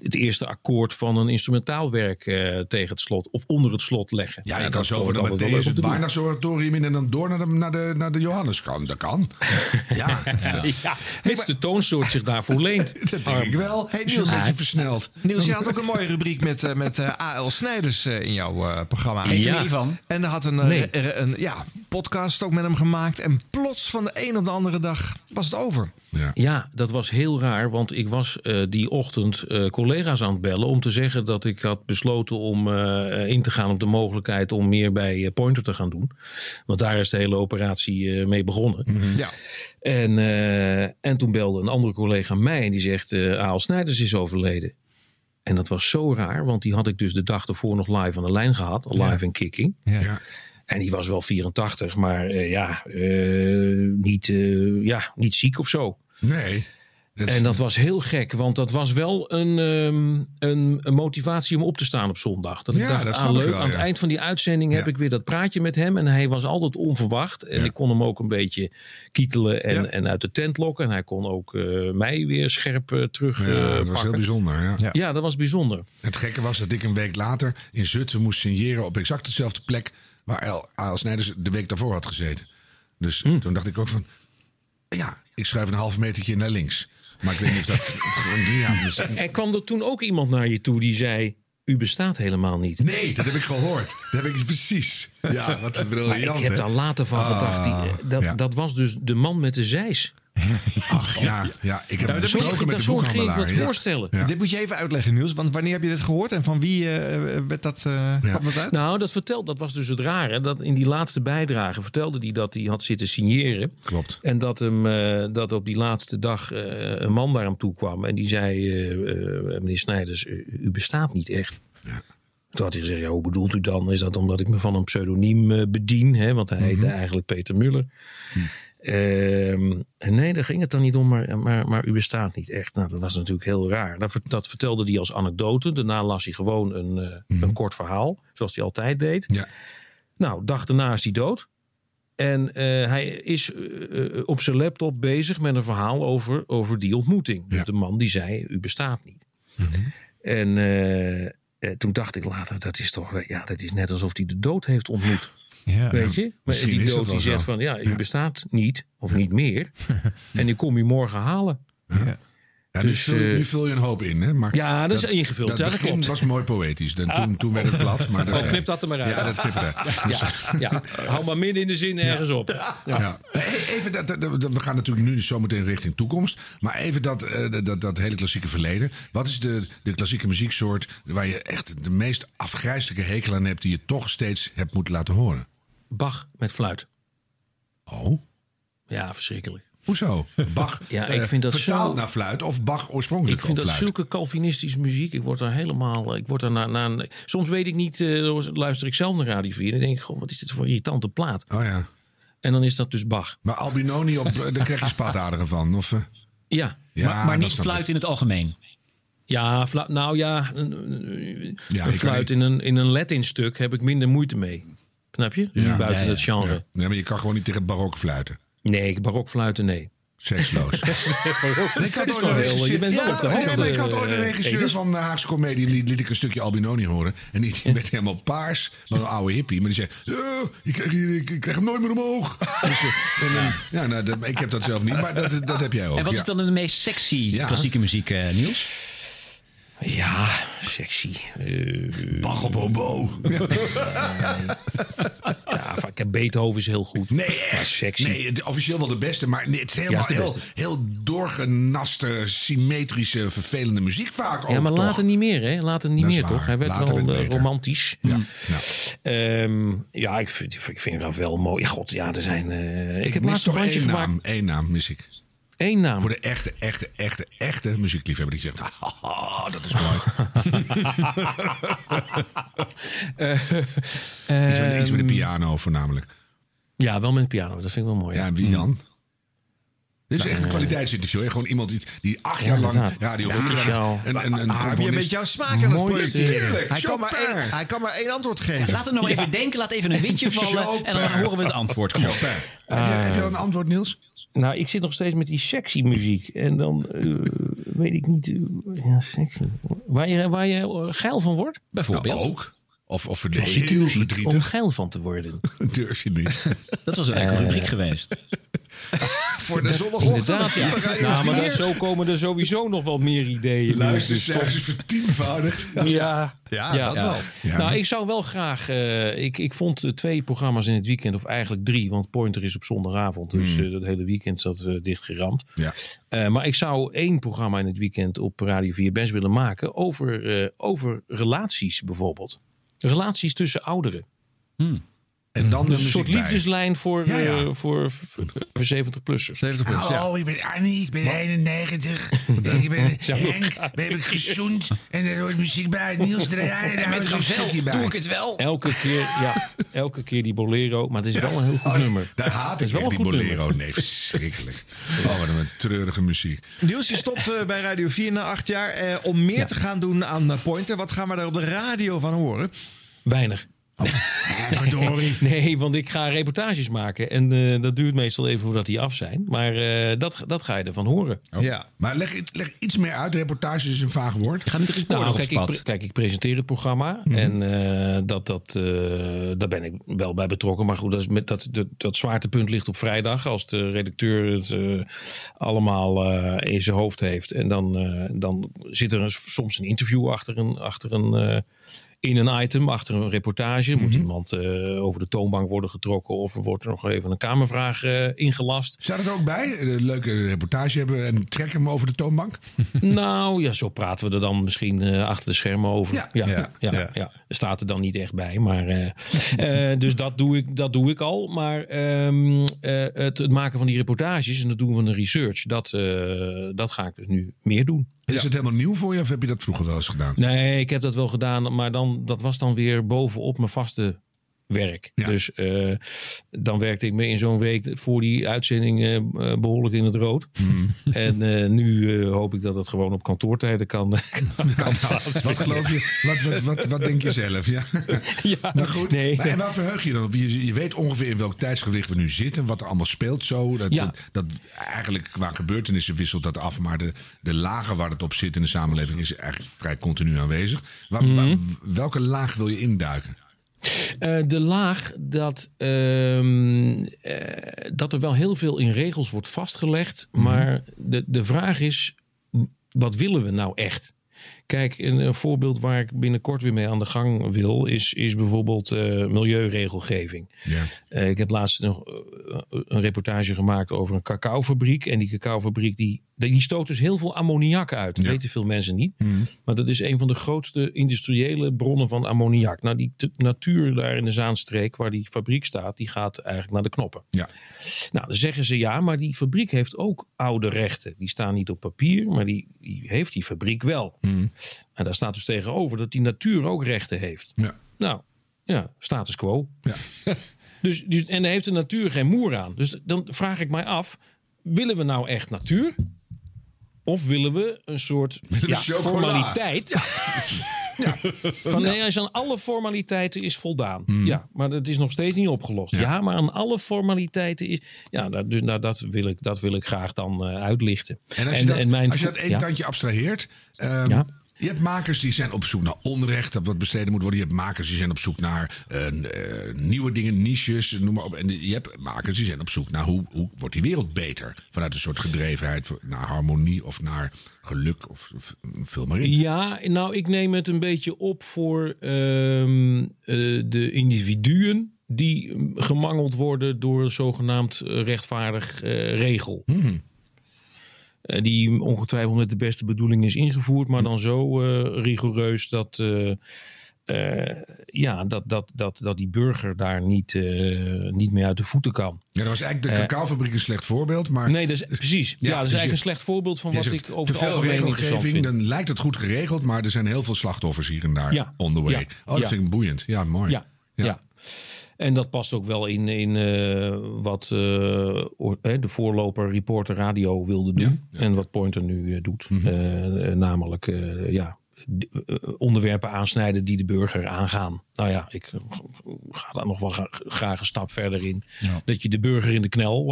het eerste akkoord van een instrumentaalwerk eh, tegen het slot of onder het slot leggen. ja, je dat kan zo van de Matthäus het. Weihnachtsoratorium in en dan door naar de, naar de, naar de Johannes kan. Dat kan. (laughs) Ja, ja. Ja, mits de toonsoort zich daarvoor (laughs) leent. dat denk ik wel. Hey, je Niels, een beetje versneld. Niels, je had ook een mooie rubriek met, eh, met eh, A.L. Snijders eh, in jouw eh, programma. Ja, van. En hij had een, eh, Nee. er- een ja, podcast ook met hem gemaakt. En plots van de een op de andere dag was het over. Ja. dat was heel raar, want ik was eh, die ochtend eh, collega's aan het bellen om te zeggen dat ik had besloten om eh, in te gaan op de mogelijkheid om meer bij Pointer te gaan doen. Want daar is de hele operatie eh, mee begonnen. Ja. En, eh, en toen belde een andere collega mij en die zegt: eh Aal Snijders is overleden. En dat was zo raar, want die had ik dus de dag ervoor nog live aan de lijn gehad, live en kicking. Ja. En die was wel 84, maar eh, ja, eh, niet, eh, ja, niet ziek of zo. Nee. En dat was heel gek, want dat was wel een, ehm, een, een motivatie om op te staan op zondag. Dat ik Ja, dacht, dat ah, ik leuk, wel, aan het eind van die uitzending heb ik weer dat praatje met hem. En hij was altijd onverwacht. En ik kon hem ook een beetje kietelen en, Ja. en uit de tent lokken. En hij kon ook eh, mij weer scherp eh, terug Ja, eh, dat was heel bijzonder. Ja. Ja. dat was bijzonder. Het gekke was dat ik een week later in Zutphen moest signeren op exact dezelfde plek waar El- A.L. Snijders de week daarvoor had gezeten. Dus Hm. toen dacht ik ook van, ja, ik schuif een half metertje naar links. Maar ik weet niet of dat het gewoon... En (laughs) kwam er toen ook iemand naar je toe die zei... U bestaat helemaal niet. Nee, dat heb ik gehoord. Dat heb ik precies. Ja, wat een Maar briljant. ik heb daar later van Ah, gedacht. Die, eh, dat, ja. dat was dus de man met de zeis. (laughs) Ach ja, ja, ik heb Ja, hem dat besproken met dat de ik me ja. voorstellen. Ja. Dit moet je even uitleggen, Niels. Want wanneer heb je dit gehoord? En van wie eh, werd dat, eh dat uit? Nou, dat vertelt, dat was dus het rare. Dat in die laatste bijdrage vertelde hij dat hij had zitten signeren. Klopt. En dat, hem, eh, dat op die laatste dag eh, een man naar hem toe kwam. En die zei: Meneer Snijders, u u bestaat niet echt. Toen had hij gezegd: ja, Hoe bedoelt u dan? Is dat omdat ik me van een pseudoniem bedien? Hè? Want hij heette eigenlijk Peter Muller. Ehm, en nee, daar ging het dan niet om, maar, maar, maar u bestaat niet echt. Nou, dat was natuurlijk heel raar. Dat, dat vertelde hij als anekdote. Daarna las hij gewoon een, eh, een kort verhaal, zoals hij altijd deed. Ja. Nou, dag daarna is hij dood. En eh, hij is eh, op zijn laptop bezig met een verhaal over, over die ontmoeting. Dus de man die zei, u bestaat niet. En eh, eh, toen dacht ik later, dat is toch, ja, dat is net alsof hij de dood heeft ontmoet. Ja. Weet je? Maar die dat dood die zegt van, ja, u bestaat niet, of niet meer. (laughs) en ik kom u morgen halen. Ja, nu, Dus, vul, je- eh, nu vul je een hoop in, hè? Maar Ja, dat is ingevuld. Dat Ja, dat klopt. was mooi poëtisch. En toen, toen werd het plat. Maar (laughs) Oh, knip dat er maar uit. Ja, dat knip eruit. Ja, ja, hou maar midden in de zin ergens op. Ja. Nee, Even dat, dat- dat- we gaan natuurlijk nu zometeen richting toekomst. Maar even dat, eh, dat, dat, dat hele klassieke verleden. Wat is de, de klassieke muzieksoort waar je echt de meest afgrijzelijke hekel aan hebt... die je toch steeds hebt moeten laten horen? Bach met fluit. Oh? Ja, verschrikkelijk. Hoezo? Bach (laughs) Ja, ik eh, vind dat vertaald zo- naar fluit of Bach oorspronkelijk Ik vind dat fluit? zulke Calvinistische muziek. Ik word daar helemaal. Ik word daar na, na, soms weet ik niet. eh, luister ik zelf naar Radio 4. Dan denk ik, goh, wat is dit voor irritante plaat? Oh ja. En dan is dat dus Bach. Maar Albinoni, op, daar krijg je spaataderen van. Of, eh? Ja. Ja, maar niet fluit in het algemeen. Ja, nou ja, een, Ja, fluit in een, in een Latin stuk heb ik minder moeite mee. Snap je? Dus Ja. buiten Ja, ja. het genre. Ja. Nee, maar je kan gewoon niet tegen het barok fluiten. Nee, barokfluiten, nee. Seksloos. (laughs) Barok, Ik had ooit een regisseur- je bent wel Ja, op de nee, hoogte. maar ik had ooit een eh, regisseur Edith. van de Haagse Comedie. Liet, liet ik een stukje Albinoni horen. En die, die werd helemaal paars. Van een oude hippie. Maar die zei... "Eh, ik, krijg, hier- ik, ik krijg hem nooit meer omhoog. (laughs) Dus, eh, en, dan- ja, nou, dat- ik heb dat zelf niet. Maar dat, dat heb jij ook. En wat ja. is dan de meest sexy klassieke muziek, eh, Niels? Ja, sexy. Uh, op hobo. ja, vaak- Beethoven is heel goed. Nee, echt. sexy. Nee, het- officieel wel de beste, maar nee, het is Ja, helemaal is de heel, heel doorgenaste, symmetrische, vervelende muziek vaak ook. ja, maar toch? later niet meer, hè? Later niet Dat meer, toch? Hij werd Later wel werd eh, romantisch. Ja. Ehm, ja, ik vind, ik vind Ravel mooi. Ja, God, ja, er zijn... eh, ik, Ik heb laatst een bandje gemaakt. naam, één naam mis ik. Eén naam. Voor de echte, echte, echte, echte muziekliefhebber die zegt... "Haha, dat is mooi. (laughs) Eh, iets, met, iets met de ehm, piano voornamelijk. Ja, wel met een piano. Dat vind ik wel mooi. Ja, en wie dan? Dit is echt een kwaliteitsinterview. hè? Gewoon iemand die, die acht jaar lang inderdaad. Radio Ja, 4 speciaal. een, een, een Ah, heb je met jouw smaak aan het projecteren? Tuurlijk, Hij kan, maar Chopin. één, hij kan maar één antwoord geven. Laat hem nog even denken, laat even een witje vallen en dan horen we het antwoord. Chopin. Heb, je, heb je dan een antwoord, Niels? Nou, ik zit nog steeds met die sexy muziek. En dan eh, weet ik niet... eh, ja, sexy. Waar je, waar je eh, geil van wordt? Bijvoorbeeld. Nou, ook. Of, of verd- Muziek heel om verdrietig. geil van te worden. (laughs) Durf je niet. (laughs) Dat was een leuke Eh, rubriek geweest. (laughs) voor de zondagochtend. Inderdaad, ja. Nou, maar 4. dan, zo komen er sowieso nog wel meer ideeën. Luistercijfers Dus vertienvoudigd. Ja, Ja, dat wel. Ja. Nou, ik zou wel graag. eh, ik, ik vond eh, twee programma's in het weekend, of eigenlijk drie, want Pointer is op zondagavond. Dus Hmm. eh, dat hele weekend zat dichtgeramd. Ja. Eh, maar ik zou één programma in het weekend op Radio 4 best willen maken over, eh, over relaties bijvoorbeeld. Relaties tussen ouderen. En dan Dus een soort liefdeslijn voor, Ja, ja. eh, voor, voor 70-plussers. 70 Hallo, ik ben Annie, ik ben 91. (laughs) ik ben. (laughs) Henk, we hebben gezoend. En er hoort muziek bij. Niels draaien, daar met een stukje bij. doe ik het wel. Elke keer, ja, elke keer die bolero. Maar het is wel een heel goed nummer. Daar haat ik wel die bolero. nummer. Nee, verschrikkelijk. Oh, wat een treurige muziek. Niels, je stopt eh, bij Radio 4 na acht jaar. Eh, om meer te gaan doen aan eh, Pointer. Wat gaan we daar op de radio van horen? Weinig. (laughs) verdorie. Nee, want ik ga reportages maken. En eh, dat duurt meestal even voordat die af zijn. Maar eh, dat, dat ga je ervan horen. Ja. Maar leg, leg iets meer uit. Reportage is een vaag woord. Je gaat met de recorder Nou, op kijk, ik, kijk, ik presenteer het programma. Mhm. En eh, dat, dat, eh, daar ben ik wel bij betrokken. Maar goed, dat, is met, dat, dat, dat zwaartepunt ligt op vrijdag. Als de redacteur het eh, allemaal eh, in zijn hoofd heeft. En dan, eh, dan zit er een- soms een interview achter een. Achter een eh, in een item, achter een reportage, moet Mhm. iemand eh, over de toonbank worden getrokken of er wordt er nog even een kamervraag eh, ingelast. Staat het er ook bij? Een leuke reportage hebben en trek hem over de toonbank? (laughs) Nou ja, zo praten we er dan misschien eh, achter de schermen over. Ja, Ja, ja, ja, ja. ja, Er staat er dan niet echt bij. Maar, dus dat doe, ik, dat doe ik al. Maar ehm, eh, het, het maken van die reportages en het doen van de research, dat, dat ga ik dus nu meer doen. Is het helemaal nieuw voor je of heb je dat vroeger wel eens gedaan? Nee, ik heb dat wel gedaan, maar dan, dat was dan weer bovenop mijn vaste werk. Dus eh, dan werkte ik me in zo'n week voor die uitzending eh, eh, behoorlijk in het rood. Hmm. (laughs) En eh, nu hoop ik dat het gewoon op kantoortijden kan, (laughs) kan. Wat geloof je? Wat, wat, wat, wat denk je zelf? Ja. (laughs) Ja, maar goed. nee. Maar, en waar verheug je dan op? Je, je weet ongeveer in welk tijdsgewicht we nu zitten. Wat er allemaal speelt zo. Dat, dat, dat eigenlijk qua gebeurtenissen wisselt dat af. Maar de, de lagen waar het op zit in de samenleving is eigenlijk vrij continu aanwezig. Waar, Mhm. waar- welke laag wil je induiken? Eh, de laag dat, ehm, eh, dat er wel heel veel in regels wordt vastgelegd. Maar de, de vraag is, wat willen we nou echt? Kijk, een, een voorbeeld waar ik binnenkort weer mee aan de gang wil, is, is bijvoorbeeld eh, milieuregelgeving. Ja. Eh, ik heb laatst nog eh, een reportage gemaakt over een cacaofabriek. En die cacaofabriek die, die stoot dus heel veel ammoniak uit. Dat weten veel mensen niet. Maar dat is een van de grootste industriële bronnen van ammoniak. Nou, die natuur daar in de Zaanstreek, waar die fabriek staat, die gaat eigenlijk naar de knoppen. Ja. Nou, dan zeggen ze ja, maar die fabriek heeft ook oude rechten. Die staan niet op papier, maar die, die heeft die fabriek wel. En daar staat dus tegenover dat die natuur ook rechten heeft. Ja. Nou, ja, status quo. Ja. (laughs) Dus, dus, en daar heeft de natuur geen moer aan. Dus dan vraag ik mij af, willen we nou echt natuur? Of willen we een soort we ja, formaliteit? (laughs) Van, nee, als aan alle formaliteiten is voldaan. Ja, maar dat is nog steeds niet opgelost. Ja, maar aan alle formaliteiten is. Ja, dat, dus, nou, dat, wil ik, dat wil ik graag dan eh, uitlichten. En als je, dat, mijn als je dat één ja. tandje abstraheert. Ja. Je hebt makers die zijn op zoek naar onrecht, dat wat bestreden moet worden. Je hebt makers die zijn op zoek naar eh, eh, nieuwe dingen, niches, noem maar op. En je hebt makers die zijn op zoek naar hoe, hoe wordt die wereld beter. Vanuit een soort gedrevenheid naar harmonie of naar geluk of, of vul maar in. Ja, nou, ik neem het een beetje op voor ehm, eh, de individuen die gemangeld worden door zogenaamd eh, rechtvaardig regel. Eh, die ongetwijfeld met de beste bedoeling is ingevoerd, maar dan zo eh, rigoureus dat, eh, eh, ja, dat, dat, dat, dat die burger daar niet, eh, niet meer uit de voeten kan. Ja, dat was eigenlijk de Eh, cacaofabriek een slecht voorbeeld. Maar Nee, is, precies. Ja, dat is dus eigenlijk je- een slecht voorbeeld van wat zegt, ik over te veel regelgeving, dan lijkt het goed geregeld, maar er zijn heel veel slachtoffers hier en daar Ja. on the way. Ja. Oh, dat vind ik boeiend. Ja, mooi. Ja, ja. En dat past ook wel in, in eh, wat eh, de voorloper Reporter Radio wilde doen. En wat Pointer nu eh, doet. Mhm. Namelijk ja, onderwerpen aansnijden die de burger aangaan. Nou ja, ik ga daar nog wel gra- graag een stap verder in. Dat je de burger in de knel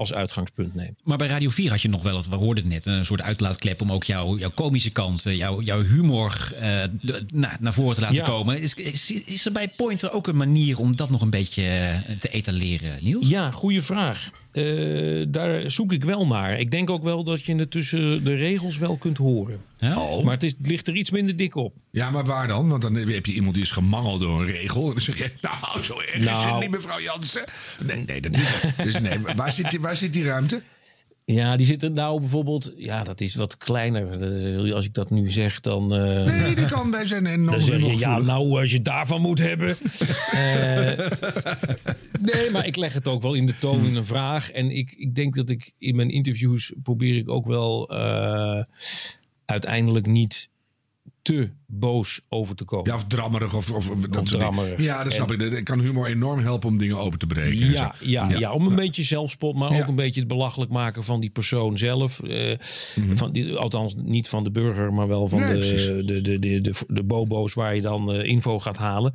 als uitgangspunt neemt. Maar bij Radio 4 had je nog wel, het, we hoorden het net, een soort uitlaatklep om ook jouw, jouw komische kant, eh, jouw, jouw humor eh, na- naar voren te laten Ja. komen. Is, is, is er bij Pointer ook een manier om dat nog een beetje eh, te etaleren, Niels? Ja, goede vraag. Eh, daar zoek ik wel naar. Ik denk ook wel dat je het tussen de regels wel kunt horen. Oh. Maar het, is, het ligt er iets minder dik op. Ja, maar waar dan? Want dan heb je iemand die is gemangeld door een regel. En dan zeg je, nou, zo erg is Nou. het niet, mevrouw Jansen. Nee, nee, dat is het. Dus nee, waar zit, die- waar zit die ruimte? Ja, die zitten nou bijvoorbeeld... Ja, dat is wat kleiner. Dat is- Als ik dat nu zeg, dan... eh, Nee, dat kan. Wij zijn enorm Dan zeg je, ja, nou, als je daarvan moet hebben. (laughs) Eh, nee, maar ik leg het ook wel in de toon in een vraag. En ik, ik denk dat ik in mijn interviews probeer ik ook wel eh, uiteindelijk niet te boos over te komen. Ja, of drammerig. Of, of, of dat drammerig. Ja, dat snap En- ik. Dat kan humor enorm helpen om dingen open te breken. en Ja, zo. ja, ja. om een beetje zelfspot, maar Ja. ook een beetje het belachelijk maken van die persoon zelf. Eh, van die, althans, niet van de burger, maar wel van Mhm. Nee, de, precies. de, de, de, de, de bobo's waar je dan eh, info gaat halen.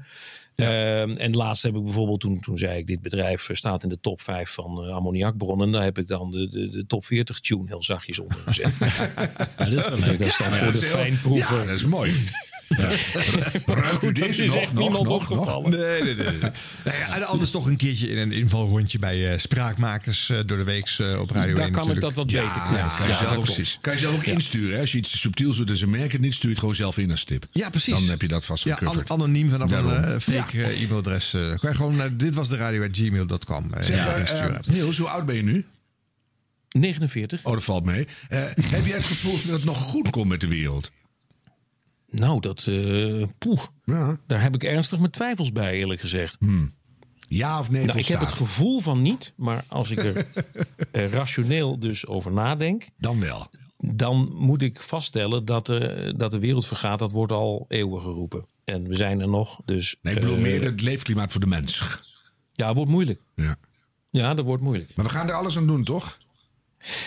Ehm, en laatst heb ik bijvoorbeeld, toen, toen zei ik, dit bedrijf eh, staat in de top 5 van eh, ammoniakbronnen. Daar heb ik dan de, de, de top 40 tune heel zachtjes onder gezet. (laughs) ja, dat is wel leuk. Dat is dan Ja, voor de fijnproever. Ja, dat is mooi. Ja. Ruikt u Goed, dat deze is nog, echt nog, niemand nog, opgevallen. nog? Nee, nee, nee. nee. Nou ja, anders toch een keertje in een invalrondje bij eh, Spraakmakers eh, door de weeks eh, op Radio Daar 1 kan ik natuurlijk. dat wat beter. Ja, kan je, Ja, zelf ook, kan je zelf ook Ja. insturen. Hè? Als je iets subtiels doet en ze merken het niet, stuur je het gewoon zelf in als tip. Ja, precies. Dan heb je dat vast Ja, an- anoniem vanaf Daarom. een fake e-mailadres. kan je gewoon naar dit was de radio gmail.com Zeg, ja, eh, insturen. Niels, hoe oud ben je nu? 49. Oh, dat valt mee. Eh, heb je het gevoel dat het nog goed komt met de wereld? Nou, dat. eh poeh. Ja. Daar heb ik ernstig mijn twijfels bij, eerlijk gezegd. Ja of nee Nou, ik heb het gevoel van niet, maar als ik er (laughs) eh, rationeel dus over nadenk. Dan wel. Dan moet ik vaststellen dat, eh, dat de wereld vergaat. Dat wordt al eeuwen geroepen. En we zijn er nog. Dus, Nee, ik bedoel meer het leefklimaat voor de mens. Ja, het wordt moeilijk. Ja. Ja, dat wordt moeilijk. Maar we gaan er alles aan doen, toch?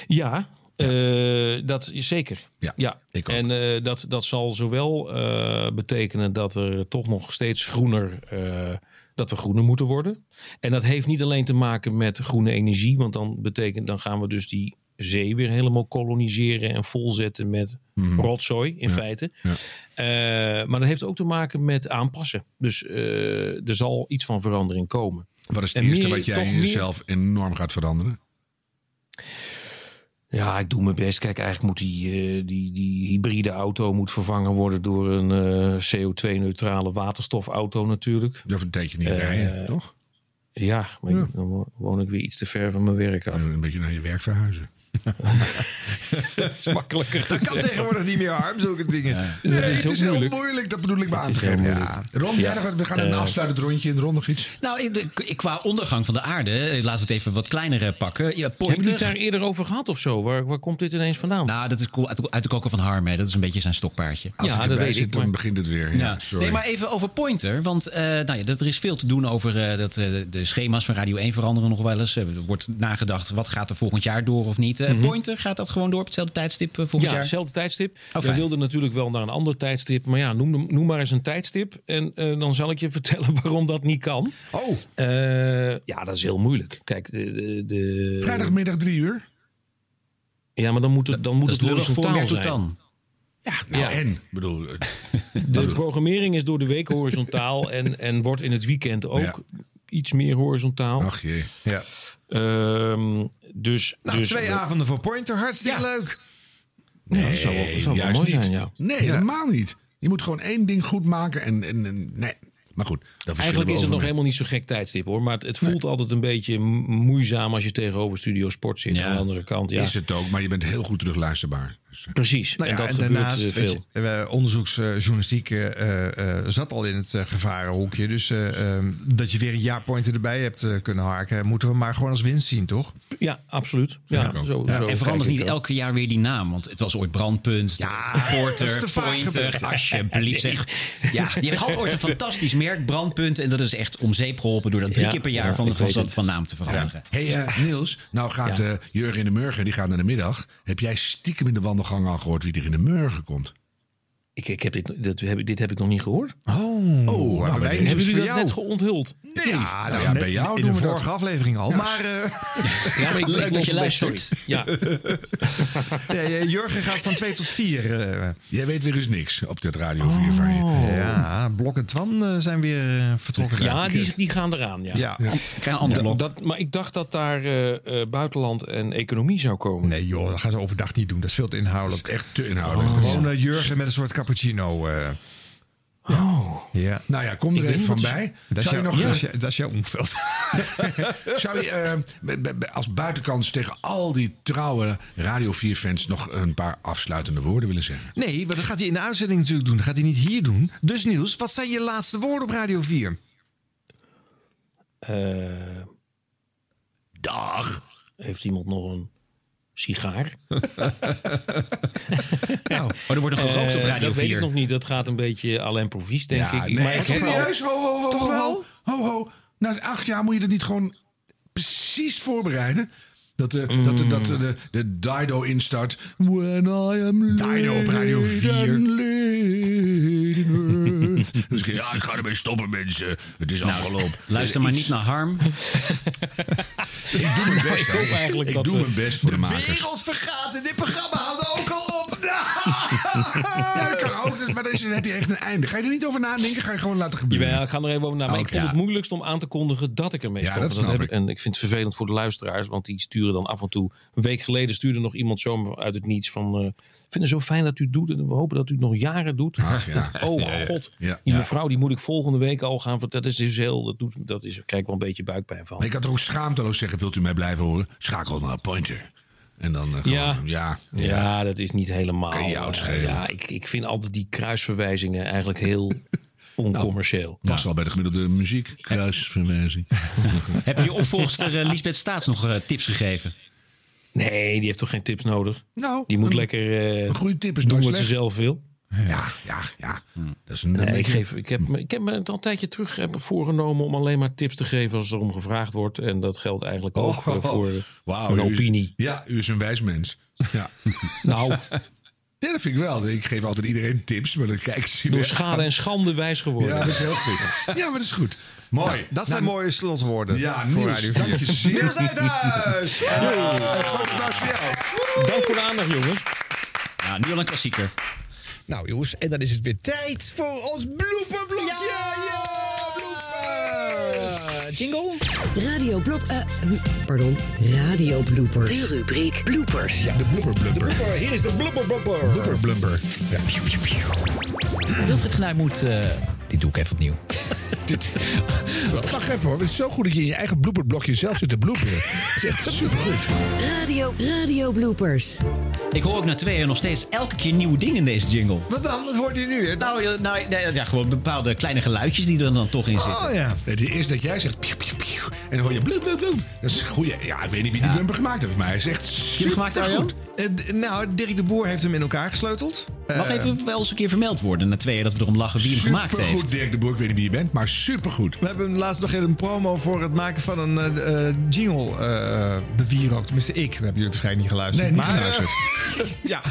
Ja, eh, dat is zeker. Ja, ik ook. En eh, dat, dat zal zowel eh, betekenen dat er toch nog steeds groener. dat we groener moeten worden. En dat heeft niet alleen te maken met groene energie. Want dan betekent dan gaan we dus die zee weer helemaal koloniseren en volzetten met Mhm. rotzooi in feite. Eh, maar dat heeft ook te maken met aanpassen. Dus er zal iets van verandering komen. Wat is het En eerste meer- wat jij in meer- jezelf enorm gaat veranderen? Ja, ik doe mijn best. Kijk, eigenlijk moet die, eh, die, die hybride auto moet vervangen worden door een eh, CO2-neutrale waterstofauto natuurlijk. Dat een tijdje niet Eh, rijden, toch? Ja, maar Ja. dan wo- woon ik weer iets te ver van mijn werk af. Een beetje naar je werk verhuizen. (laughs) dat is makkelijker Dat kan tegenwoordig niet meer, Harm, zulke dingen. Nee, Dat is het is heel moeilijk. moeilijk. Dat bedoel ik maar aan te geven. Ja. Ron, Ja. we gaan een Eh, afsluitend rondje in Ron nog iets. Nou, qua ondergang van de aarde, eh, laten we het even wat kleiner eh, pakken. Ja, Hebben jullie het daar eerder over gehad of zo? Waar, waar komt dit ineens vandaan? Nou, dat is cool. uit, uit de koker van Harm. hè. Dat is een beetje zijn stokpaardje. Als Ja, ik dat erbij weet zit, ik, dan begint het weer. Ja, Ja. sorry. Nee, maar even over Pointer. Want eh, nou ja, dat, er is veel te doen over eh, dat, eh, de schema's van Radio 1 veranderen nog wel eens. Er wordt nagedacht, wat gaat er volgend jaar door of niet. Eh, Pointer, gaat dat gewoon door op hetzelfde tijdstip eh, volgend ja, jaar? hetzelfde tijdstip. We fijn. wilden natuurlijk wel naar een ander tijdstip. Maar ja, noem, noem maar eens een tijdstip. En eh, dan zal ik je (laughs) vertellen waarom dat niet kan. Oh, Eh, ja, dat is heel moeilijk. Kijk, de, de, de- Vrijdagmiddag drie uur. Ja, maar dan moet het, dan moet dat het horizontaal zijn. dan. Ja, nou Ja. en? Bedoel, (laughs) De programmering is door de week horizontaal en, en wordt in het weekend ook Ja. iets meer horizontaal. ach jee. ja. Ehm, dus, Nou, dus twee avonden voor Pointer, hartstikke leuk. Nee, dat zou wel, dat zou wel mooi niet. zijn, ja. Nee, helemaal niet. Je moet gewoon één ding goed maken en, en, en- nee. Maar goed, Eigenlijk is het nog mee. helemaal niet zo gek tijdstip hoor. Maar het, het voelt altijd een beetje moeizaam als je tegenover Studio Sport zit. Ja. Aan de andere kant, ja. Is het ook, maar je bent heel goed terugluisterbaar. Dus, eh, Precies. Nou en dat en daarnaast, eh, veel. je, eh, onderzoeksjournalistiek eh, eh, zat al in het gevarenhoekje. Dus eh, ehm, dat je weer een jaar Pointer erbij hebt kunnen harken, moeten we maar gewoon als winst zien, toch? Ja, absoluut. Ja, zo, Ja, zo En kijk verander ik niet elke jaar weer die naam. Want het was ooit Brandpunt, Ja, Porter, Pointer. Alsjeblieft zeg. Ja, je had ooit een fantastisch merk, Brandpunt. En dat is echt om zeep geholpen door dat drie Ja, keer per jaar ja, van, van, naam te veranderen. Hey Niels, nou gaat Ja. Jurgen in de Murgen, die gaat naar de middag. Heb jij stiekem in de wandelgang al gehoord wie er in de Murgen komt? Ik, ik heb dit, dat heb, ik- dit heb ik nog niet gehoord. Oh, Oh, maar maar wij dit Hebben jullie dat jou. net geonthuld? Nee, Ja, nou nou, ja, bij jou in de dat. vorige aflevering al. Ja, maar eh, Ja, (laughs) maar ik, Leuk ik dat je luister luistert. Ja, (laughs) ja, Jurgen gaat van 2 tot 4. eh. Jij weet weer eens niks op dat Radio 4 van je. ja, Blok en Twan eh, zijn weer vertrokken. ja die, die gaan eraan. Ja. Ja. Blok. Dat, maar ik dacht dat daar eh, eh, buitenland en economie zou komen. Nee joh, dat gaan ze overdag niet doen. Dat is veel te Dat is inhoudelijk. echt te inhoudelijk. Gewoon eh, Jurgen met een soort cappuccino. eh. Oh. Ja. Nou ja, kom er even van bij. Dat is, nog dat, is, dat is jouw omveld. (laughs) Zou je eh, als buitenkant tegen al die trouwe Radio 4-fans nog een paar afsluitende woorden willen zeggen? Nee, maar dat gaat hij in de uitzending natuurlijk doen. Dat gaat hij niet hier doen. Dus Niels, wat zijn je laatste woorden op Radio 4? Eh, Dag! heeft iemand nog een sigaar? (laughs) (laughs) Nou, Oh, er wordt nog gegookt op Eh, Radio dat weet ik 4. nog niet. Dat gaat een beetje à l'improvies, denk Ja, ik. nee, maar ik al- serieus? Ho, ho, ho, Toch ho, wel? Ho, ho. Na acht jaar moet je dat niet gewoon precies voorbereiden? Dat de, dat de, dat de, de, de Dido instart. When I am Dido op Radio 4. (laughs) Dus ik, ja, ik ga ermee stoppen, mensen. Het is afgelopen. Luister maar Iets- niet naar Harm. (laughs) Ik doe mijn best. ik hoop hè. eigenlijk ik dat doe de- mijn best voor de, De makers. wereld vergaat en dit programma houdt ook al op. (laughs) Ja, dat kan ook. Maar dan heb je echt een einde. Ga je er niet over nadenken? Ga je gewoon laten gebeuren? Jawel, ik ga er even over na. Maar Oh, ik vond ja. het moeilijkst om aan te kondigen dat ik ermee Ja, stop. dat heb ik. En ik vind het vervelend voor de luisteraars, want die sturen dan af en toe. Een week geleden stuurde nog iemand zomaar uit het niets van. eh, ik vind het zo fijn dat u het doet en we hopen dat u het nog jaren doet. Ach, ja. (laughs) Oh Ja, ja. god, Ja. die Ja. mevrouw die moet ik volgende week al gaan. Dat is dus heel, dat, doet, dat is, daar krijg ik wel een beetje buikpijn van. Maar ik had er ook schaamteloos zeggen: Wilt u mij blijven horen? Schakel naar een pointer. En dan eh, gewoon, Ja. ja. Ja, dat is niet helemaal. Kan je eh, ja, ik, ik vind altijd die kruisverwijzingen eigenlijk heel (laughs) oncommercieel. Past wel bij de gemiddelde muziek. Kruisverwijzing. (laughs) Heb je je opvolgster eh, Lisbeth Staats nog tips gegeven? Nee, die heeft toch geen tips nodig? Nou, Die moet een- lekker eh Een goede tip is doen wat ze zelf wil. Ja, ja, ja. Dat is een, Nee, ik, geef, ik, heb, me- ik heb me het al een tijdje terug heb me voorgenomen om alleen maar tips te geven als er om gevraagd wordt. En dat geldt eigenlijk ook Oh, eh, voor Wauw, een u is- opinie. Ja, u is een wijs mens. Ja. (laughs) Nou, (laughs) ja, dat vind ik wel. Ik geef altijd iedereen tips, maar dan ze door schade en schande wijs geworden. Ja, dat is heel goed. Ja, maar dat is goed. Mooi. Dat zijn Nou, mooie slotwoorden. Ja, voor Niels, Radio dank je 4. zeer. Niels Uithuis! (laughs) Ja, jou. Dank voor de aandacht, jongens. Ja, nu al een klassieker. Nou jongens, en dan is het weer tijd voor ons blooperblokje. Ja, blooper. Jingle? Radio blop... eh, hm, pardon, radio bloopers. De rubriek bloopers. Ja, de blooper blumper. Hier is de blooper blumper. Blooper blumper. Ja. Wilfried Genuij moet... eh, dit doe ik even opnieuw. (laughs) (laughs) Wacht even hoor. Het is zo goed dat je in je eigen blooperblokje zelf zit te bloeperen. Het is echt supergoed. Radio, radio bloopers. Ik hoor ook na twee jaar nog steeds elke keer nieuwe dingen in deze jingle. Wat dan? Wat hoorde je nu? Nou, ja, nou nee, ja, gewoon bepaalde kleine geluidjes die er dan toch in zitten. Oh ja. Het is dat jij zegt... piu, piu, piu, en dan hoor je bloep, bloep, bloep. Dat is een goeie. Ja, ik weet niet wie die blumper gemaakt heeft. Maar hij is echt super gemaakt, goed. Eh, nou, Dirk de Boer heeft hem in elkaar gesleuteld. Mag Eh, even wel eens een keer vermeld worden na twee jaar dat we erom lachen wie hem gemaakt heeft. Supergoed, Dirk de Boer. Ik weet niet wie je bent, maar supergoed. We hebben laatst nog een promo voor het maken van een eh, eh, jingle eh bewierookt. Tenminste, ik. We hebben jullie waarschijnlijk niet geluisterd. Nee, niet Maar, geluisterd. (laughs) ja,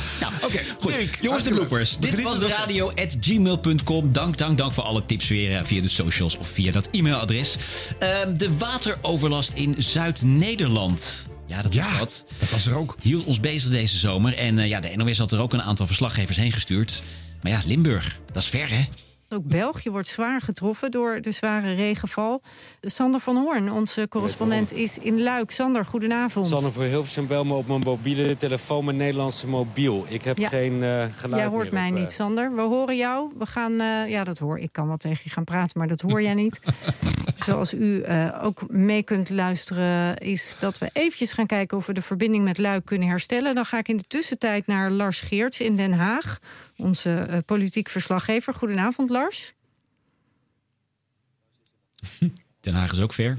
oké. Goed, jongens, de bloopers. Dit was de radio at gmail.com. Dank, dank, dank voor alle tips weer via de socials of via dat e-mailadres. Ehm, de wateroverlast in Zuid-Nederland. Ja, dat was wat. Dat was er ook. Hield ons bezig deze zomer. En eh, ja, de NOS had er ook een aantal verslaggevers heen gestuurd. Maar ja, Limburg, dat is ver, hè? Ook België wordt zwaar getroffen door de zware regenval. Sander van Hoorn, onze correspondent, is in Luik. Sander, goedenavond. Sanne voor Hilversum, bel me op mijn mobiele telefoon, mijn Nederlandse mobiel. Ik heb Ja. geen eh geluid Jij hoort meer mij op, eh, niet, Sander. We horen jou. We gaan, eh, ja, dat hoor ik. kan wel tegen je gaan praten, maar dat hoor jij niet. (laughs) Zoals u ook mee kunt luisteren, is dat we eventjes gaan kijken of we de verbinding met Luik kunnen herstellen. Dan ga ik in de tussentijd naar Lars Geerts in Den Haag, onze eh, politiek verslaggever. Goedenavond, Lars. (laughs) Den Haag is ook ver.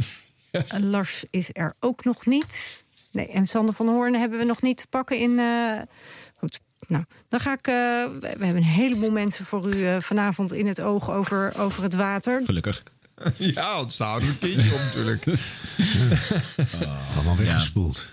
Eh, Lars is er ook nog niet. Nee, en Sander van Hoorn hebben we nog niet te pakken in. eh, Goed, nou, dan ga ik. eh, we hebben een heleboel mensen voor u vanavond in het oog over, over het water. Gelukkig. (laughs) Ja, het staat een kindje op natuurlijk. (laughs) Allemaal weggespoeld.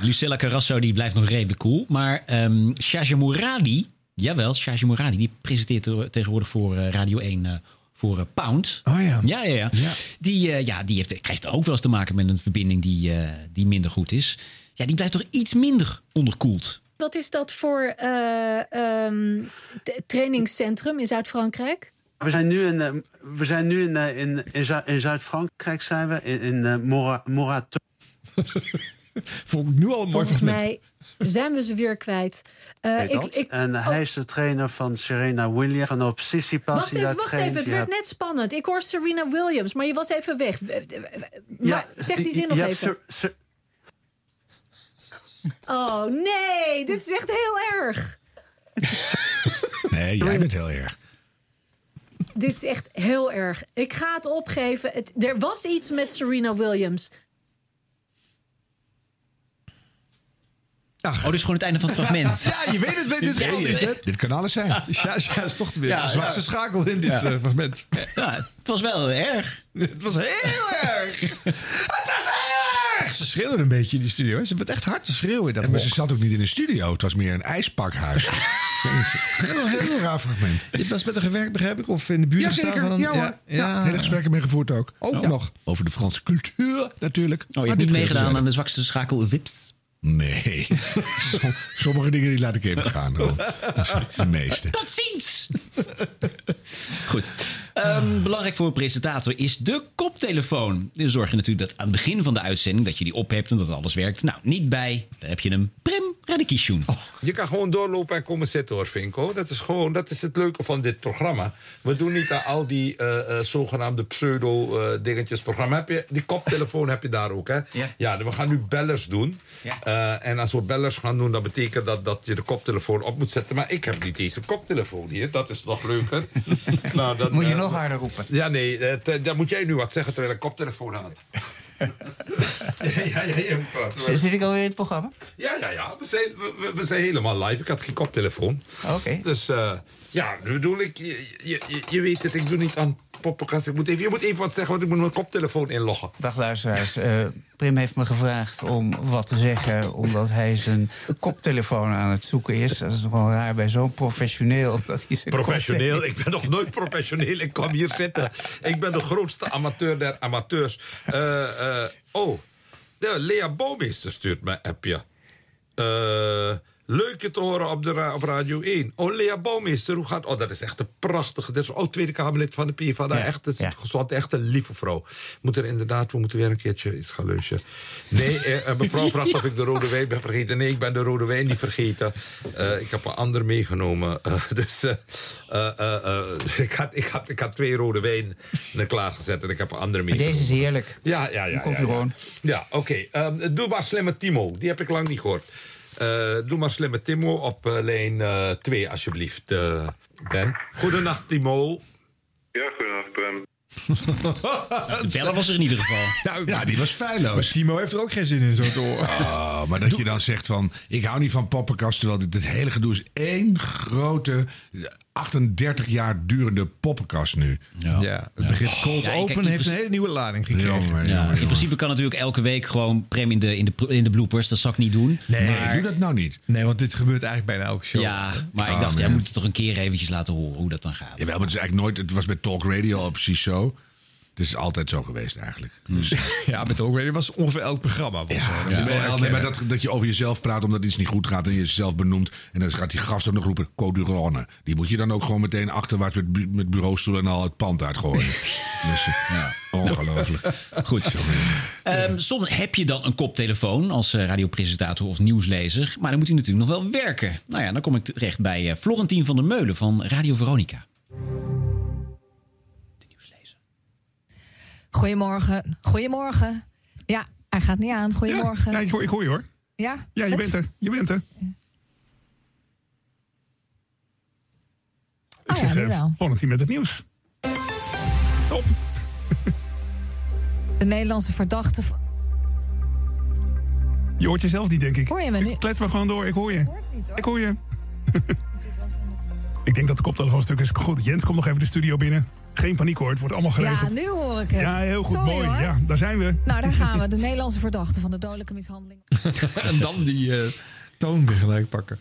Lucilla Carrasso die blijft nog redelijk cool. Maar ehm Shaja Mouradi, Jawel, Shaji Morani. Die presenteert er tegenwoordig voor eh, Radio 1 eh, voor eh, Pound. Oh ja. Ja, ja, ja. Die, eh, ja, die heeft, krijgt ook wel eens te maken met een verbinding die, eh, die minder goed is. Ja, die blijft toch iets minder onderkoeld. Wat is dat voor eh, ehm, t- trainingscentrum in Zuid-Frankrijk? We zijn nu in, we zijn nu in, in, in, Zu- in Zuid-Frankrijk, zijn we, in, in eh, Mora, Morato. (laughs) Vond ik nu al een mooi Volgens mij zijn we ze weer kwijt. Eh, heet ik, ik, en oh, hij is de trainer van Serena Williams. Van op Sissipas wacht even, wacht traint. even. Het werd hebt- net spannend. Ik hoor Serena Williams, maar je was even weg. Maar zeg die zin nog even. Ser- Ser- Oh nee, dit is echt heel erg. Nee, jij bent heel erg. Dit is echt heel erg. Ik ga het opgeven. Het, er was iets met Serena Williams. Oh, dit is gewoon het einde van het fragment. (laughs) Ja, je weet het, weet dit gewoon niet, hè? Dit kan alles zijn. (laughs) Ja, ja, is toch weer Ja, de zwakste ja. schakel in dit Ja. eh, fragment. Ja, het was wel erg. Het was heel erg. (laughs) Het was heel erg. Ze schreeuwde een beetje in die studio. hè. Ze werd echt hard te schreeuwen in dat En maar ze zat ook niet in een studio. Het was meer een ijspakhuis. heel, heel raar fragment. Je was met haar gewerkt, begrijp ik? Of in de buurt Ja, gestaan zeker. van een... Ja, hoor. Ja, hele gesprekken mee gevoerd ook. Ook Ja. nog. Over de Franse cultuur natuurlijk. Oh, je hebt niet meegedaan aan de zwakste schakel Wips. Nee. (laughs) Som- Sommige dingen die laat ik even gaan. Ron. (laughs) De meeste. Tot ziens! Goed. Ehm, belangrijk voor een presentator is de koptelefoon. Dan zorg je natuurlijk dat aan het begin van de uitzending... dat je die op hebt en dat alles werkt. Nou, niet bij. Daar heb je hem. Prim Radikishun. Je kan gewoon doorlopen en komen zitten hoor, Vinko. Dat is gewoon, dat is het leuke van dit programma. We doen niet aan al die eh, eh, zogenaamde pseudo-dingetjes programma. Heb je, die koptelefoon heb je daar ook, hè? Ja. we gaan nu bellers doen. Eh, en als we bellers gaan doen, dan betekent dat dat je de koptelefoon op moet zetten. Maar ik heb niet deze koptelefoon hier. Dat is nog leuker. (laughs) nou, dat, Moet je eh, nog harder roepen? Ja, nee, eh, dan moet jij nu wat zeggen terwijl ik koptelefoon aan. (laughs) ja, ja, ja, ja, Zit ik alweer in het programma? ja, ja, ja. We zijn, we, zijn helemaal live. Ik had geen koptelefoon. Oké. Dus eh, ja, bedoel ik, je, je, je- je weet het, ik doe niet aan poppenkast. Ik moet even, je moet even wat zeggen, want ik moet mijn koptelefoon inloggen. Dag luisteraars. Eh, Prim heeft me gevraagd om wat te zeggen... omdat hij zijn koptelefoon aan het zoeken is. Dat is wel raar bij zo'n professioneel. (laughs) Dat hij Professioneel, ik ben nog nooit professioneel. Ik kwam hier zitten. Ik ben de grootste amateur der amateurs. Eh, eh, oh, Lea Bouwmeester stuurt mij een appje. Eh, leuk je te horen op, de ra- op Radio 1. Oh, Lea Bouwmeester, hoe gaat... Oh, dat is echt een prachtige... Dat is ook Tweede Kamerlid van de PvdA. Echt, dat is een gezond, echt een lieve vrouw. Moet er inderdaad, we moeten weer een keertje iets gaan luisteren. Nee, eh, eh, mevrouw vraagt of ik de rode wijn ben vergeten. Nee, ik ben de rode wijn niet vergeten. Eh, ik heb een ander meegenomen. Eh, dus ik, had, ik, had, ik had twee rode wijn klaargezet en ik heb een andere Maar meegenomen. deze is heerlijk. Ja, ja, ja. Komt ja, u ja. gewoon. Ja, oké. Ehm, doe maar slimme Timo. Die heb ik lang niet gehoord. Eh, doe maar slimme Timo op eh, lijn 2, alsjeblieft, eh, Ben. Goedenacht, Timo. Ja, goedenavond, Prem. (laughs) De beller was er in ieder geval. Nou, Ja, die was feilloos. Timo heeft er ook geen zin in, zo te horen. Oh, maar dat je dan zegt van... ik hou niet van poppenkast... terwijl dit, dit hele gedoe is één grote... 38 jaar durende poppenkast nu. Ja, het begrip cold Ja, open heeft een hele nieuwe lading gekregen. Jongen, Ja, jongen, in principe kan natuurlijk elke week gewoon Prem in de, in de, in de bloopers. Dat zal ik niet doen. Nee, maar, Doe dat nou niet. Nee, want dit gebeurt eigenlijk bijna elke show. Ja, maar ik Oh, dacht, man. jij moet het toch een keer eventjes laten horen hoe dat dan gaat. Jawel, maar het is eigenlijk nooit... Het was bij Talk Radio al precies zo. Het is altijd zo geweest eigenlijk. Dus, (laughs) Ja, met ook was ongeveer elk programma. Was, Ja, eh, maar, nee, maar herkennen. dat, dat je over jezelf praat omdat iets niet goed gaat en je jezelf benoemt. En dan gaat die gast ook nog roepen, Codurone. Die moet je dan ook gewoon meteen achterwaarts met, bu- met bureaustoelen en al het pand uitgooien. (laughs) dus, ja, (laughs) ongelooflijk. Goed. Ehm, soms heb je dan een koptelefoon als eh, radiopresentator of nieuwslezer. Maar dan moet hij natuurlijk nog wel werken. Nou ja, dan kom ik terecht bij eh, Florentien van der Meulen van Radio Veronica. Goedemorgen. Goedemorgen. Ja, hij gaat niet aan. Goedemorgen. Ja, ik, hoor, ik hoor je hoor. Ja? Ja, je bent er. Je bent er. Ik Oh ja, zeg nu eh, met het nieuws. Top. De Nederlandse verdachte. Je hoort jezelf niet, denk ik. Hoor je me nu? Klets maar gewoon door. Ik hoor je. Ik hoor je. (laughs) ik denk dat de koptelefoon stuk is. Goed, Jens, kom nog even de studio binnen. Geen paniek hoor, het wordt allemaal Ja, geregeld. nu hoor ik het. Ja, heel goed, Sorry, mooi. hoor. Ja, daar zijn we. Nou, daar gaan we. De (laughs) Nederlandse verdachte van de dodelijke mishandeling. (laughs) en dan die eh, toon weer gelijk pakken.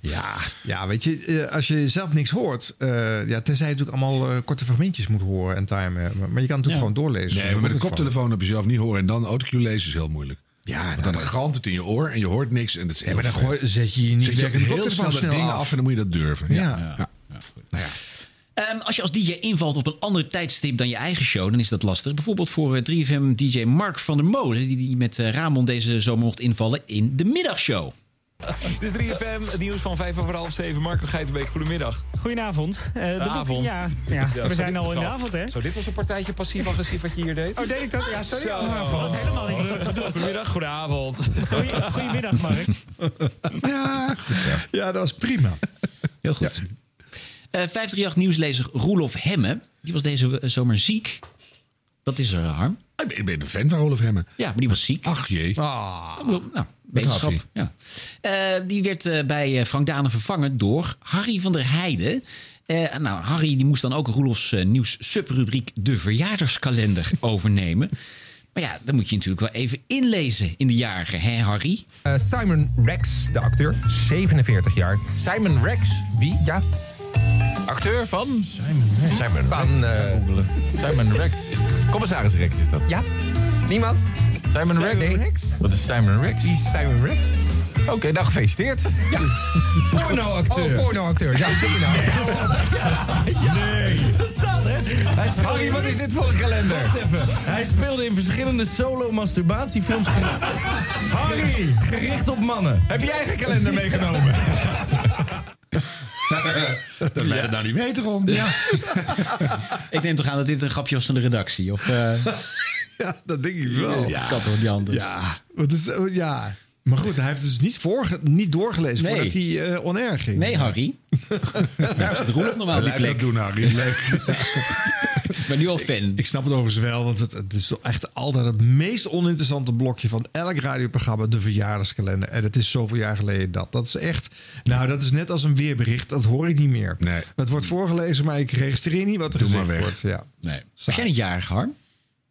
Ja, ja, weet je, eh, als je zelf niks hoort, eh, ja, tenzij je natuurlijk allemaal korte fragmentjes moet horen en timen, maar, maar je kan natuurlijk Ja. gewoon doorlezen. Nee, maar met een koptelefoon op jezelf niet horen en dan autocue lezen is heel moeilijk. Ja, Want dan grant het in je oor en je hoort niks en dat is heel maar dan gooi- zet je je niet Zet je heel snel dat ding af. af en dan moet je dat durven. Ja. ja. Ehm, als je als DJ invalt op een ander tijdstip dan je eigen show, dan is dat lastig. Bijvoorbeeld voor eh, 3FM DJ Mark van der Molen, die, die met eh, Ramon deze zomer mocht invallen in de middagshow. Dit is 3FM, het nieuws van 5 over half 7. Marco Geitenbeek, goedemiddag. Goedenavond. Eh, de avond. Ja, ja, Ja, we zijn al in de avond, hè? Zo, dit was een partijtje passief-agressief wat je hier deed. Oh, deed ik dat? Ja, sorry. Zo. Dat was helemaal niet. Goedemiddag, goedenavond. Goeie- Goedemiddag, Mark. Ja, goed zo. Ja, dat was prima. Heel goed. Eh 538 nieuwslezer Roelof Hemme, die was deze eh, zomer ziek. Dat is er, Harm. Ik ben- Ik ben een fan van Rolf Hemmen. Ja, maar die was ziek. Ach jee. Ik bedoel, nou, wetenschap. Ja. Eh, die werd eh, bij eh, Frank Dane vervangen door Harry van der Heijden. Eh, nou, Harry die moest dan ook Roelofs eh, nieuws subrubriek De Verjaardagskalender (laughs) overnemen. Maar ja, dan moet je natuurlijk wel even inlezen in de jaren, hè Harry? Eh, Simon Rex, de acteur, 47 jaar. Simon Rex? Wie? Ja. Acteur van? Simon Rex. Simon Van, eh, Simon Rex. Commissaris Rex is dat. Ja. Niemand? Simon Rex? Nee. Wat is Simon Rex? Wie is Simon Rex? Oké, nou gefeliciteerd. Ja. (laughs) Pornoacteur. Oh, pornoacteur. Ja, zeker nou. (laughs) Nee. (laughs) Dat staat hè? Hij speelde- Harry, wat is dit voor een kalender? Wacht even. Hij speelde in verschillende solo-masturbatiefilms. Harry! Gericht op mannen. Heb je eigen kalender meegenomen? (laughs) Dat wij het nou niet weten, Ron. Ja. (laughs) Ik neem toch aan dat dit een grapje was van de redactie? Of, eh (laughs) Ja, dat denk ik wel. Ja. Dat wordt niet anders. Ja, wat is, ja. Maar goed, hij heeft dus niet, voorge, niet doorgelezen Nee. voordat hij eh on-air ging. Nee, Harry. (laughs) Daar zit Roelof normaal op die Blijf dat plek. doen, Harry. Leuk. (laughs) Ik ben nu al fan. Ik snap het overigens wel, want het, het is toch echt altijd het meest oninteressante blokje van elk radioprogramma, de verjaardagskalender. En het is zoveel jaar geleden dat. Dat is echt, nou, dat is net als een weerbericht. Dat hoor ik niet meer. Nee. Het wordt voorgelezen, maar ik registreer niet wat er Doe gezegd maar weg. wordt. Ja. Nee. Was jij niet jarig, Harm?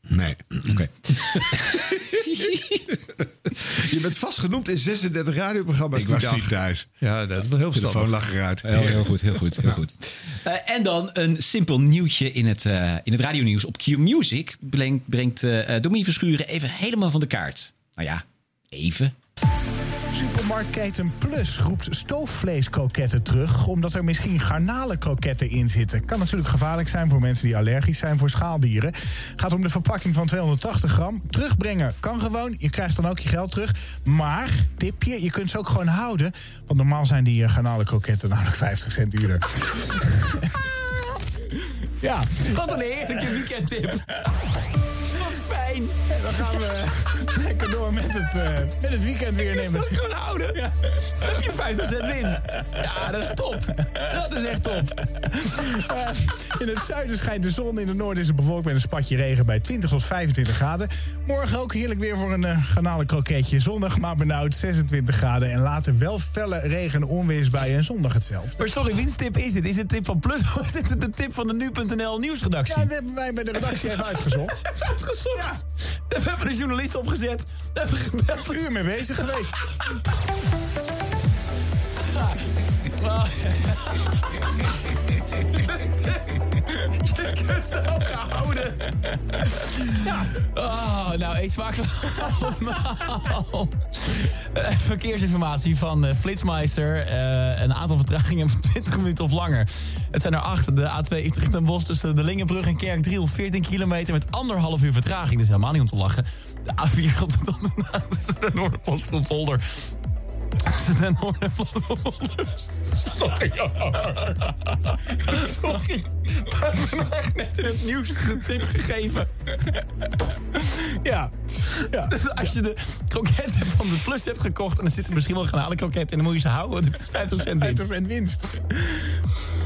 Nee. Oké. (laughs) (laughs) Je bent vast genoemd in 36 radioprogramma's. Ik was dag. niet thuis. Ja, dat is wel heel De telefoon lag eruit. Heel, heel goed, heel goed. Heel goed. Eh, en dan een simpel nieuwtje in het, eh in het radionieuws op Q Music. Brengt, brengt eh Domien Verschuren even helemaal van de kaart. Nou ja, even. Supermarktketen Plus roept stoofvleeskroketten terug... omdat er misschien garnalenkroketten in zitten. Kan natuurlijk gevaarlijk zijn voor mensen die allergisch zijn voor schaaldieren. Gaat om de verpakking van 280 gram. Terugbrengen kan gewoon, je krijgt dan ook je geld terug. Maar, tipje, je kunt ze ook gewoon houden. Want normaal zijn die eh, garnalenkroketten namelijk 50 cent duurder. (laughs) ja. Wat een heerlijke weekendtip. Wat fijn. En dan gaan we (laughs) lekker door met het, eh, met het weekend weer Ik nemen. het gewoon houden. Dan heb je 50 cent winst. Ja, dat is top. Dat is echt top. Eh, in het zuiden schijnt de zon, in het noorden is het bewolkt met een spatje regen bij 20 tot 25 graden. Morgen ook heerlijk weer voor een uh, garnalenkroketje. Zondag maar benauwd 26 graden en later wel felle regen en onweersbuien en zondag hetzelfde. Maar sorry, winstip is dit? Is het tip van Plus of is dit de tip van de nu.nl nieuwsredactie? Ja, dat hebben wij bij de redactie (laughs) even uitgezocht. Uitgezocht? Ja. Daar hebben we een journalist opgezet. Daar hebben we gebeld. Een uur mee bezig geweest. (laughs) Je kunt ze houden. Ja. Oh, nou, eet smakelijk. Eh, Verkeersinformatie van eh, Flitsmeister. Eh, een aantal vertragingen van 20 minuten of langer. Het zijn er acht. De A2 Utrecht en Bos tussen de Lingenbrug en Kerkdriel. 14 kilometer met anderhalf uur vertraging. Is helemaal niet om te lachen. De A4 op de Donderdag tussen de Noorderpost van Volder. Tussen de Noorderpost van Volder. Sorry. Sorry. Maar ik ben echt net in het nieuws (laughs) de tip gegeven. Ja. ja. Dus als je de kroketten van de Plus hebt gekocht... en er zitten misschien wel granale kroketten in... dan moet je ze houden. Dan heb je 50 cent winst. 50 cent winst.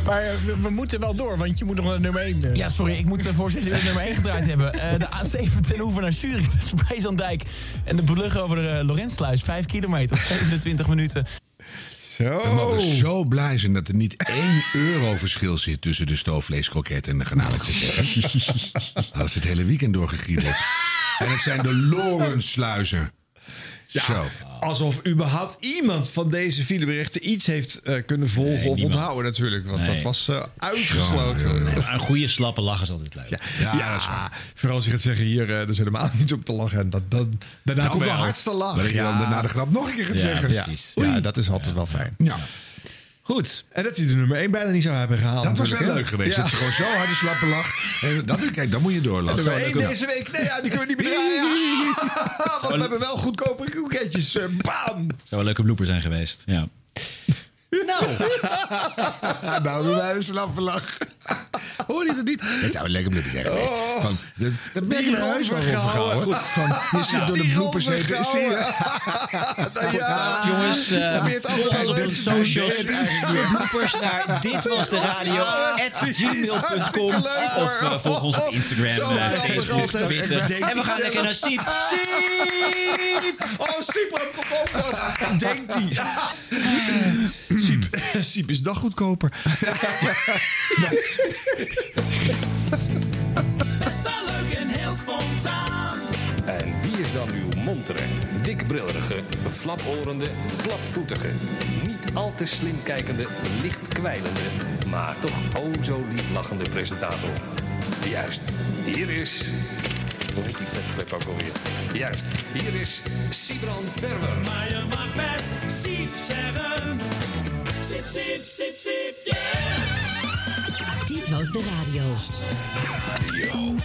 Maar eh, we, we moeten wel door, want je moet nog naar nummer 1. Ja, sorry, ik moet zeggen dat we nummer 1 gedraaid hebben. Eh, de A7 ten Oever naar Zurich, tussen Breesandijk... en de brug over de uh, Lorentsluis, 5 kilometer op 27 minuten. Zo. We mogen zo blij zijn dat er niet 1 euro verschil zit tussen de stoofvleeskroket en de garnalenkroket. Dat is (laughs) het hele weekend doorgegriebeld. En het zijn de Lorentsluizen. Ja, Zo. Alsof überhaupt iemand van deze fileberichten iets heeft eh, kunnen volgen of niemand. onthouden natuurlijk. Want Nee. dat was eh, uitgesloten. Een goede slappe lach is altijd leuk. Ja, vooral als je gaat zeggen hier, eh er is helemaal niet op te lachen. En dat, dan, daarna Dan komt de wel. hardste lach. Dat je dan daarna de grap nog een keer gaat ja, zeggen. Ja, Precies. ja, dat is altijd wel fijn. Ja. Goed. En dat hij de nummer 1 bijna niet zou hebben gehaald. Dat was wel leuk geweest. Ja. Dat ze gewoon zo hard een slappe lach. En dat, kijk, dan moet je door. En Dat nummer zou 1 leuk- deze week. Nee, ja, die kunnen we niet meer draaien. (laughs) (laughs) Want we hebben wel goedkope koeketjes. Eh, Bam! Zou een leuke blooper zijn geweest. Ja. Nou, (laughs) nou doe mij een slappe lach. Hoor je dat niet? Het zou een lekker blubber zijn geweest. Van, dat, dat ben naar huis over overgehouden. gehouden. Van, je zit door de bloepers heen. Zie je? (laughs) Ja, Jongens, Probeer het altijd volg ons op de socials. bloopers naar dit was de radio at gmail.com of eh, volg ons op Instagram, grappig Facebook, altijd. Twitter. Ik En we gaan lekker naar. Siep. Siep! Oh, Siep, wat komt dan? Denkt hij. Siep, (laughs) Siep is nog goedkoper. leuk en heel spontaan. En wie is dan uw montere, dikbrillerige, flaporende, klapvoetige, niet al te slim kijkende, licht kwijlende, maar toch o zo lief lachende presentator? Juist, hier is... Hoe heet die vette klep ook alweer? Juist, hier is Siebrand Verwer. Maar je mag best Siep zeggen. Siep, siep, siep, siep, yeah! Dit was de radio.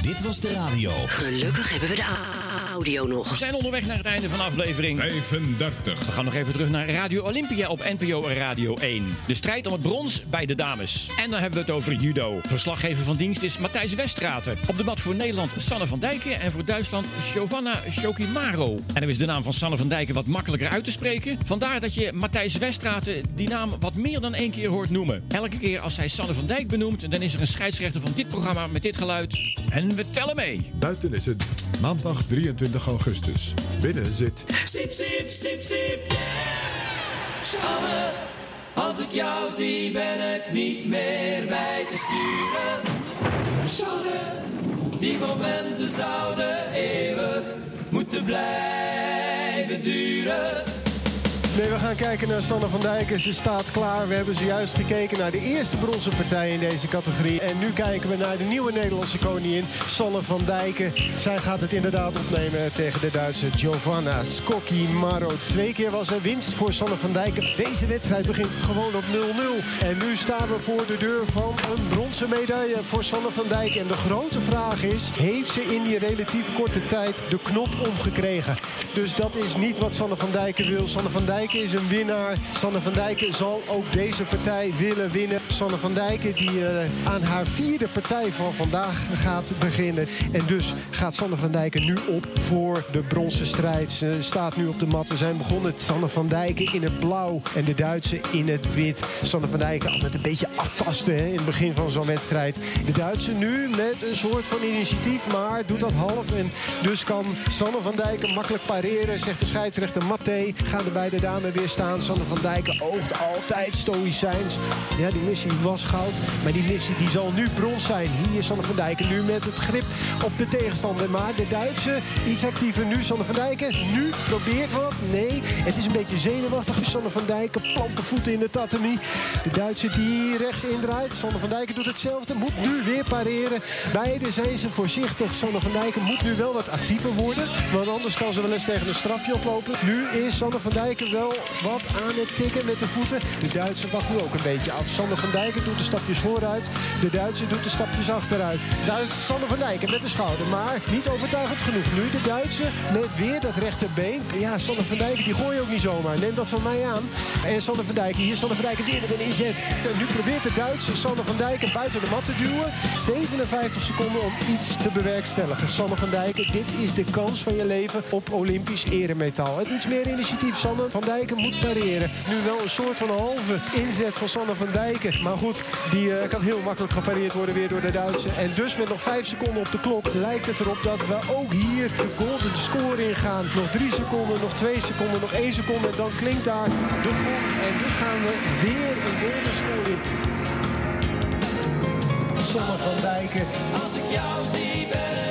Dit was de radio. Gelukkig hebben we de a- audio nog. We zijn onderweg naar het einde van aflevering 35. We gaan nog even terug naar Radio Olympia op NPO Radio 1. De strijd om het brons bij de dames. En dan hebben we het over judo. Verslaggever van dienst is Matthijs Westraten. Op de mat voor Nederland Sanne van Dijken en voor Duitsland Giovanna Shokimaro. En dan is de naam van Sanne van Dijken wat makkelijker uit te spreken. Vandaar dat je Matthijs Westraten die naam wat meer dan één keer hoort noemen. Elke keer als hij Sanne van Dijk benoemt, dan is er een scheidsrechter van dit programma met dit geluid. En we tellen mee. Buiten is het maandag 23 augustus. Binnen zit Siep, siep, siep, siep, yeah! Als ik jou zie ben ik niet meer bij te sturen. Sanne, die momenten zouden eeuwig moeten blijven duren. Nee, we gaan kijken naar Sanne van Dijken. Ze staat klaar. We hebben zojuist gekeken naar de eerste bronzen partij in deze categorie. En nu kijken we naar de nieuwe Nederlandse koningin, Sanne van Dijken. Zij gaat het inderdaad opnemen tegen de Duitse Giovanna Skocki Maro. Twee keer was er winst voor Sanne van Dijken. Deze wedstrijd begint gewoon op 0-0. En nu staan we voor de deur van een bronzen medaille voor Sanne van Dijken. En de grote vraag is, heeft ze in die relatief korte tijd de knop omgekregen? Dus dat is niet wat Sanne van Dijken wil. Sanne van Dijken is een winnaar. Sanne van Dijken zal ook deze partij willen winnen. Sanne van Dijken die eh, aan haar vierde partij van vandaag gaat beginnen. En dus gaat Sanne van Dijken nu op voor de bronzen strijd. Ze staat nu op de mat. We zijn begonnen. Sanne van Dijken in het blauw en de Duitse in het wit. Sanne van Dijken altijd een beetje aftasten in het begin van zo'n wedstrijd. De Duitse nu met een soort van initiatief, maar doet dat half. En dus kan Sanne van Dijken makkelijk pareren, zegt de scheidsrechter Matte. Gaan de beide dames weer staan. Sanne van Dijken oogt altijd stoïcijns. Ja, die missie was goud, maar die missie die zal nu brons zijn. Hier is Sanne van Dijken nu met het grip op de tegenstander. Maar de Duitse iets actiever nu. Sanne van Dijken nu probeert wat. Nee, het is een beetje zenuwachtig. Sanne van Dijken plant de voeten in de tatami. De Duitse die rechts indraait. Sanne van Dijken doet hetzelfde. Moet nu weer pareren. Beide zijn ze voorzichtig. Sanne van Dijken moet nu wel wat actiever worden. Want anders kan ze wel eens tegen een strafje oplopen. Nu is Sanne van Dijken wel wat aan het tikken met de voeten. De Duitse wacht nu ook een beetje af. Sanne van Dijken doet de stapjes vooruit. De Duitse doet de stapjes achteruit. Daar is Sanne van Dijken met de schouder. Maar niet overtuigend genoeg. Nu de Duitse met weer dat rechterbeen. Ja, Sanne van Dijken die gooi ook niet zomaar. Neem dat van mij aan. En Sanne van Dijken. Hier Sanne van Dijken weer met een inzet. Nu probeert de Duitse Sanne van Dijken buiten de mat te duwen. 57 seconden om iets te bewerkstelligen. Sanne van Dijken, dit is de kans van je leven op Olympisch eremetaal. Iets meer initiatief. Sanne van Dijken moet pareren. Nu wel een soort van halve inzet van Sanne van Dijken. Maar goed, die eh, kan heel makkelijk gepareerd worden weer door de Duitse. En dus met nog 5 seconden op de klok lijkt het erop dat we ook hier de golden score ingaan. Nog 3 seconden, nog 2 seconden, nog 1 seconde. Dan klinkt daar de gong. En dus gaan we weer een golden score in. Sanne van Dijken. Als ik jou zie ben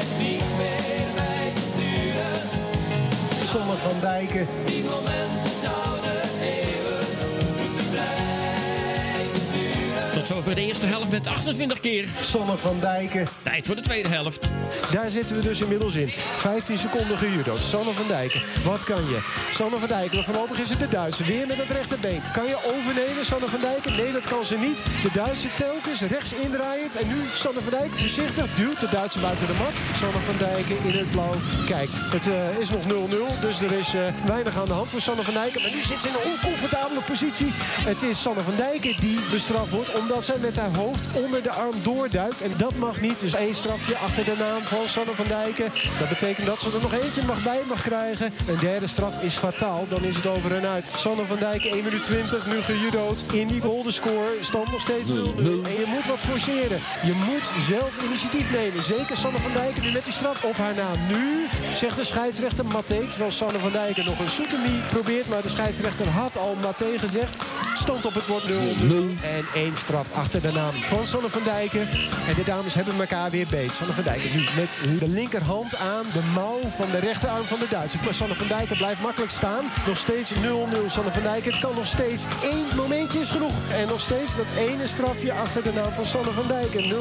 Sanne van Dijken. Die momenten zouden Tot zover de eerste helft met 28 keer. Sanne van Dijken. Tijd voor de tweede helft. Daar zitten we dus inmiddels in. 15 seconden gejudo. Sanne van Dijken. Wat kan je? Sanne van Dijken. Maar voorlopig is het de Duitse. Weer met het rechterbeen. Kan je overnemen, Sanne van Dijken? Nee, dat kan ze niet. De Duitse telkens rechts indraaiend. En nu Sanne van Dijken voorzichtig duwt de Duitse buiten de mat. Sanne van Dijken in het blauw kijkt. Het eh, is nog 0-0. Dus er is eh, weinig aan de hand voor Sanne van Dijken. Maar nu zit ze in een oncomfortabele positie. Het is Sanne van Dijken die bestraft wordt. Omdat zij met haar hoofd onder de arm doorduikt. En dat mag niet. Dus één strafje achter de naam van Sanne van Dijken. Dat betekent dat ze er nog eentje mag bij mag krijgen. Een derde straf is fataal. Dan is het over en uit. Sanne van Dijken 1 minuut 20. Nu gejudood in die golden score. Stand nog steeds 0-0. En je moet wat forceren. Je moet zelf initiatief nemen. Zeker Sanne van Dijken nu met die straf op haar naam. Nu zegt de scheidsrechter Maté. Terwijl Sanne van Dijken nog een soetemie probeert. Maar de scheidsrechter had al Maté gezegd. Stond op het bord 0-0. En één straf achter de naam van Sanne van Dijken. En de dames hebben elkaar weer beet. Sanne van Dijken nu met de linkerhand aan de mouw van de rechterarm van de Duitsers. Maar Sanne van Dijken blijft makkelijk staan. Nog steeds 0-0 Sanne van Dijken. Het kan nog steeds één momentje is genoeg. En nog steeds dat ene strafje achter de naam van Sanne van Dijken. 0-0.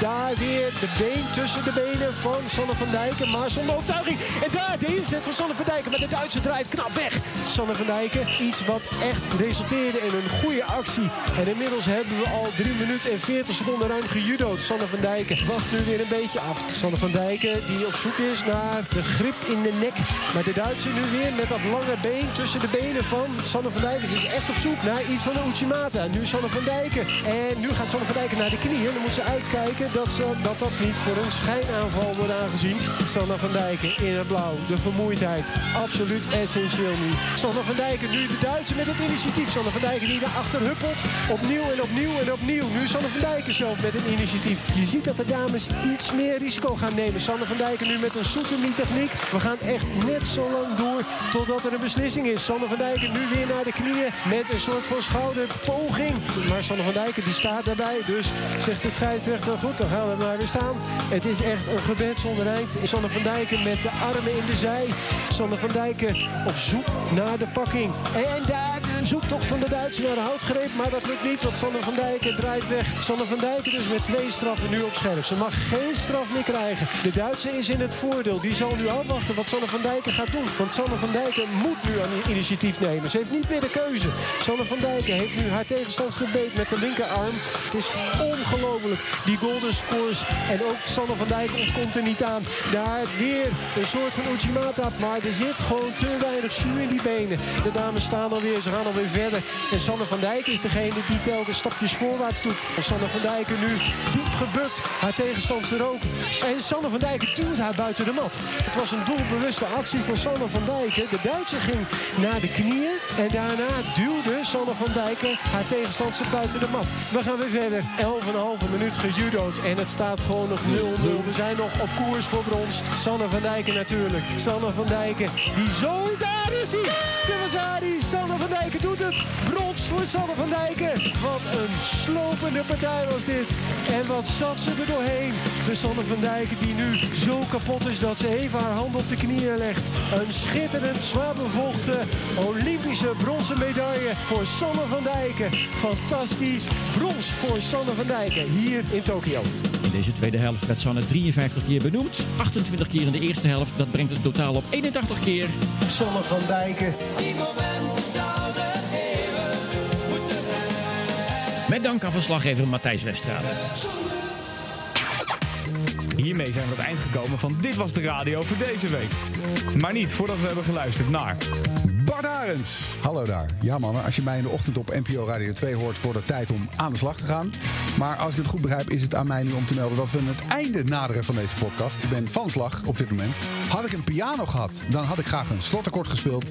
Daar weer de been tussen de benen van Sanne van Dijken. Maar zonder overtuiging. En daar de inzet van Sanne van Dijken. Maar de Duitse draait knap weg. Sanne van Dijken. Iets wat echt resulteerde in een goede actie. En inmiddels hebben we al 3 minuten en 40 seconden ruim gejudo'd. Sanne van Dijken wacht nu weer een beetje af. Sanne van Dijken die op zoek is naar de grip in de nek. Maar de Duitser nu weer met dat lange been tussen de benen van Sanne van Dijken. Ze is echt op zoek naar iets van de Uchimata. Nu Sanne van Dijken. En nu gaat Sanne van Dijken naar de knieën. Dan moet ze uitkijken dat ze, dat, dat niet voor een schijnaanval wordt aangezien. Sanne van Dijken in het blauw. De vermoeidheid. Absoluut essentieel nu. Sanne van Dijken nu de Duitser met het initiatief. Sanne van Dijken die daarachter huppelt. Opnieuw en opnieuw en opnieuw. Nu Sanne van Dijken zelf met een initiatief. Je ziet dat de dames iets meer risico gaan nemen. Sanne van Dijken nu met een soetemie techniek. We gaan echt net zo lang door totdat er een beslissing is. Sanne van Dijken nu weer naar de knieën met een soort van schouderpoging. Maar Sanne van Dijken die staat daarbij. Dus zegt de scheidsrechter, goed dan gaan we maar weer staan. Het is echt een gebed zonder eind. Sanne van Dijken met de armen in de zij. Sanne van Dijken op zoek naar de pakking. En daar de zoektocht van de Duitsers naar de houtgreep. Maar dat lukt niet, want Sanne van Dijken draait weg. Sanne van Dijken dus met twee straffen nu op scherp. Ze mag geen straf meer krijgen. De Duitse is in het voordeel. Die zal nu afwachten wat Sanne van Dijken gaat doen. Want Sanne van Dijken moet nu aan initiatief nemen. Ze heeft niet meer de keuze. Sanne van Dijken heeft nu haar tegenstandster beet met de linkerarm. Het is ongelooflijk. Die golden scores. En ook Sanne van Dijken ontkomt er niet aan. Daar weer een soort van Uchimata. Maar er zit gewoon te weinig zuur in die benen. De dames staan alweer. Ze gaan alweer verder. En Sanne van Dijken is degene die telkens stapjes voorwaarts doet. Sanne van Dijken nu diep gebukt. Haar tegenstandster ook. En Sanne van Dijken duwt haar buiten de mat. Het was een doelbewuste actie van Sanne van Dijken. De Duitser ging naar de knieën. En daarna duwde Sanne van Dijken haar tegenstandster buiten de mat. We gaan weer verder. 11,5 minuut gejudo'd. En het staat gewoon nog 0-0. We zijn nog op koers voor brons. Sanne van Dijken natuurlijk. Sanne van Dijken. Die zo daar is hij. Was hij. Sanne van Dijken doet het. Brons voor Sanne van Dijken. Wat een slopende partij was dit. En wat zat ze er doorheen. De Sanne van Dijken die nu zo kapot is dat ze even haar hand op de knieën legt. Een schitterend, zwaar bevochten Olympische bronzen medaille voor Sanne van Dijken. Fantastisch. Brons voor Sanne van Dijken hier in Tokio. In deze tweede helft werd Sanne 53 keer benoemd. 28 keer in de eerste helft. Dat brengt het totaal op 81 keer. Sanne van Dijken. Die momenten zouden Met dank aan verslaggever Matthijs Westrade. Hiermee zijn we aan het eind gekomen van Dit Was De Radio voor deze week. Maar niet voordat we hebben geluisterd naar... Bart. Hallo daar. Ja mannen, als je mij in de ochtend op NPO Radio 2 hoort... wordt het tijd om aan de slag te gaan. Maar als ik het goed begrijp is het aan mij nu om te melden... dat we het einde naderen van deze podcast. Ik ben van slag op dit moment. Had ik een piano gehad, dan had ik graag een slotakkoord gespeeld.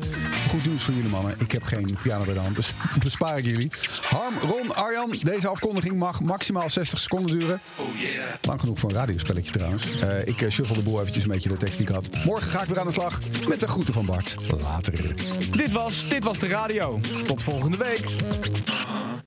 Goed nieuws voor jullie mannen. Ik heb geen piano bij de hand, dus (laughs) bespaar ik jullie. Harm, Ron, Arjan, deze afkondiging mag maximaal 60 seconden duren. Lang genoeg voor een radiospelletje trouwens. Eh, ik uh, shuffle de boel eventjes een beetje de ik had. Morgen ga ik weer aan de slag met de groeten van Bart. Later. Dit was Dit Was De Radio. Tot volgende week.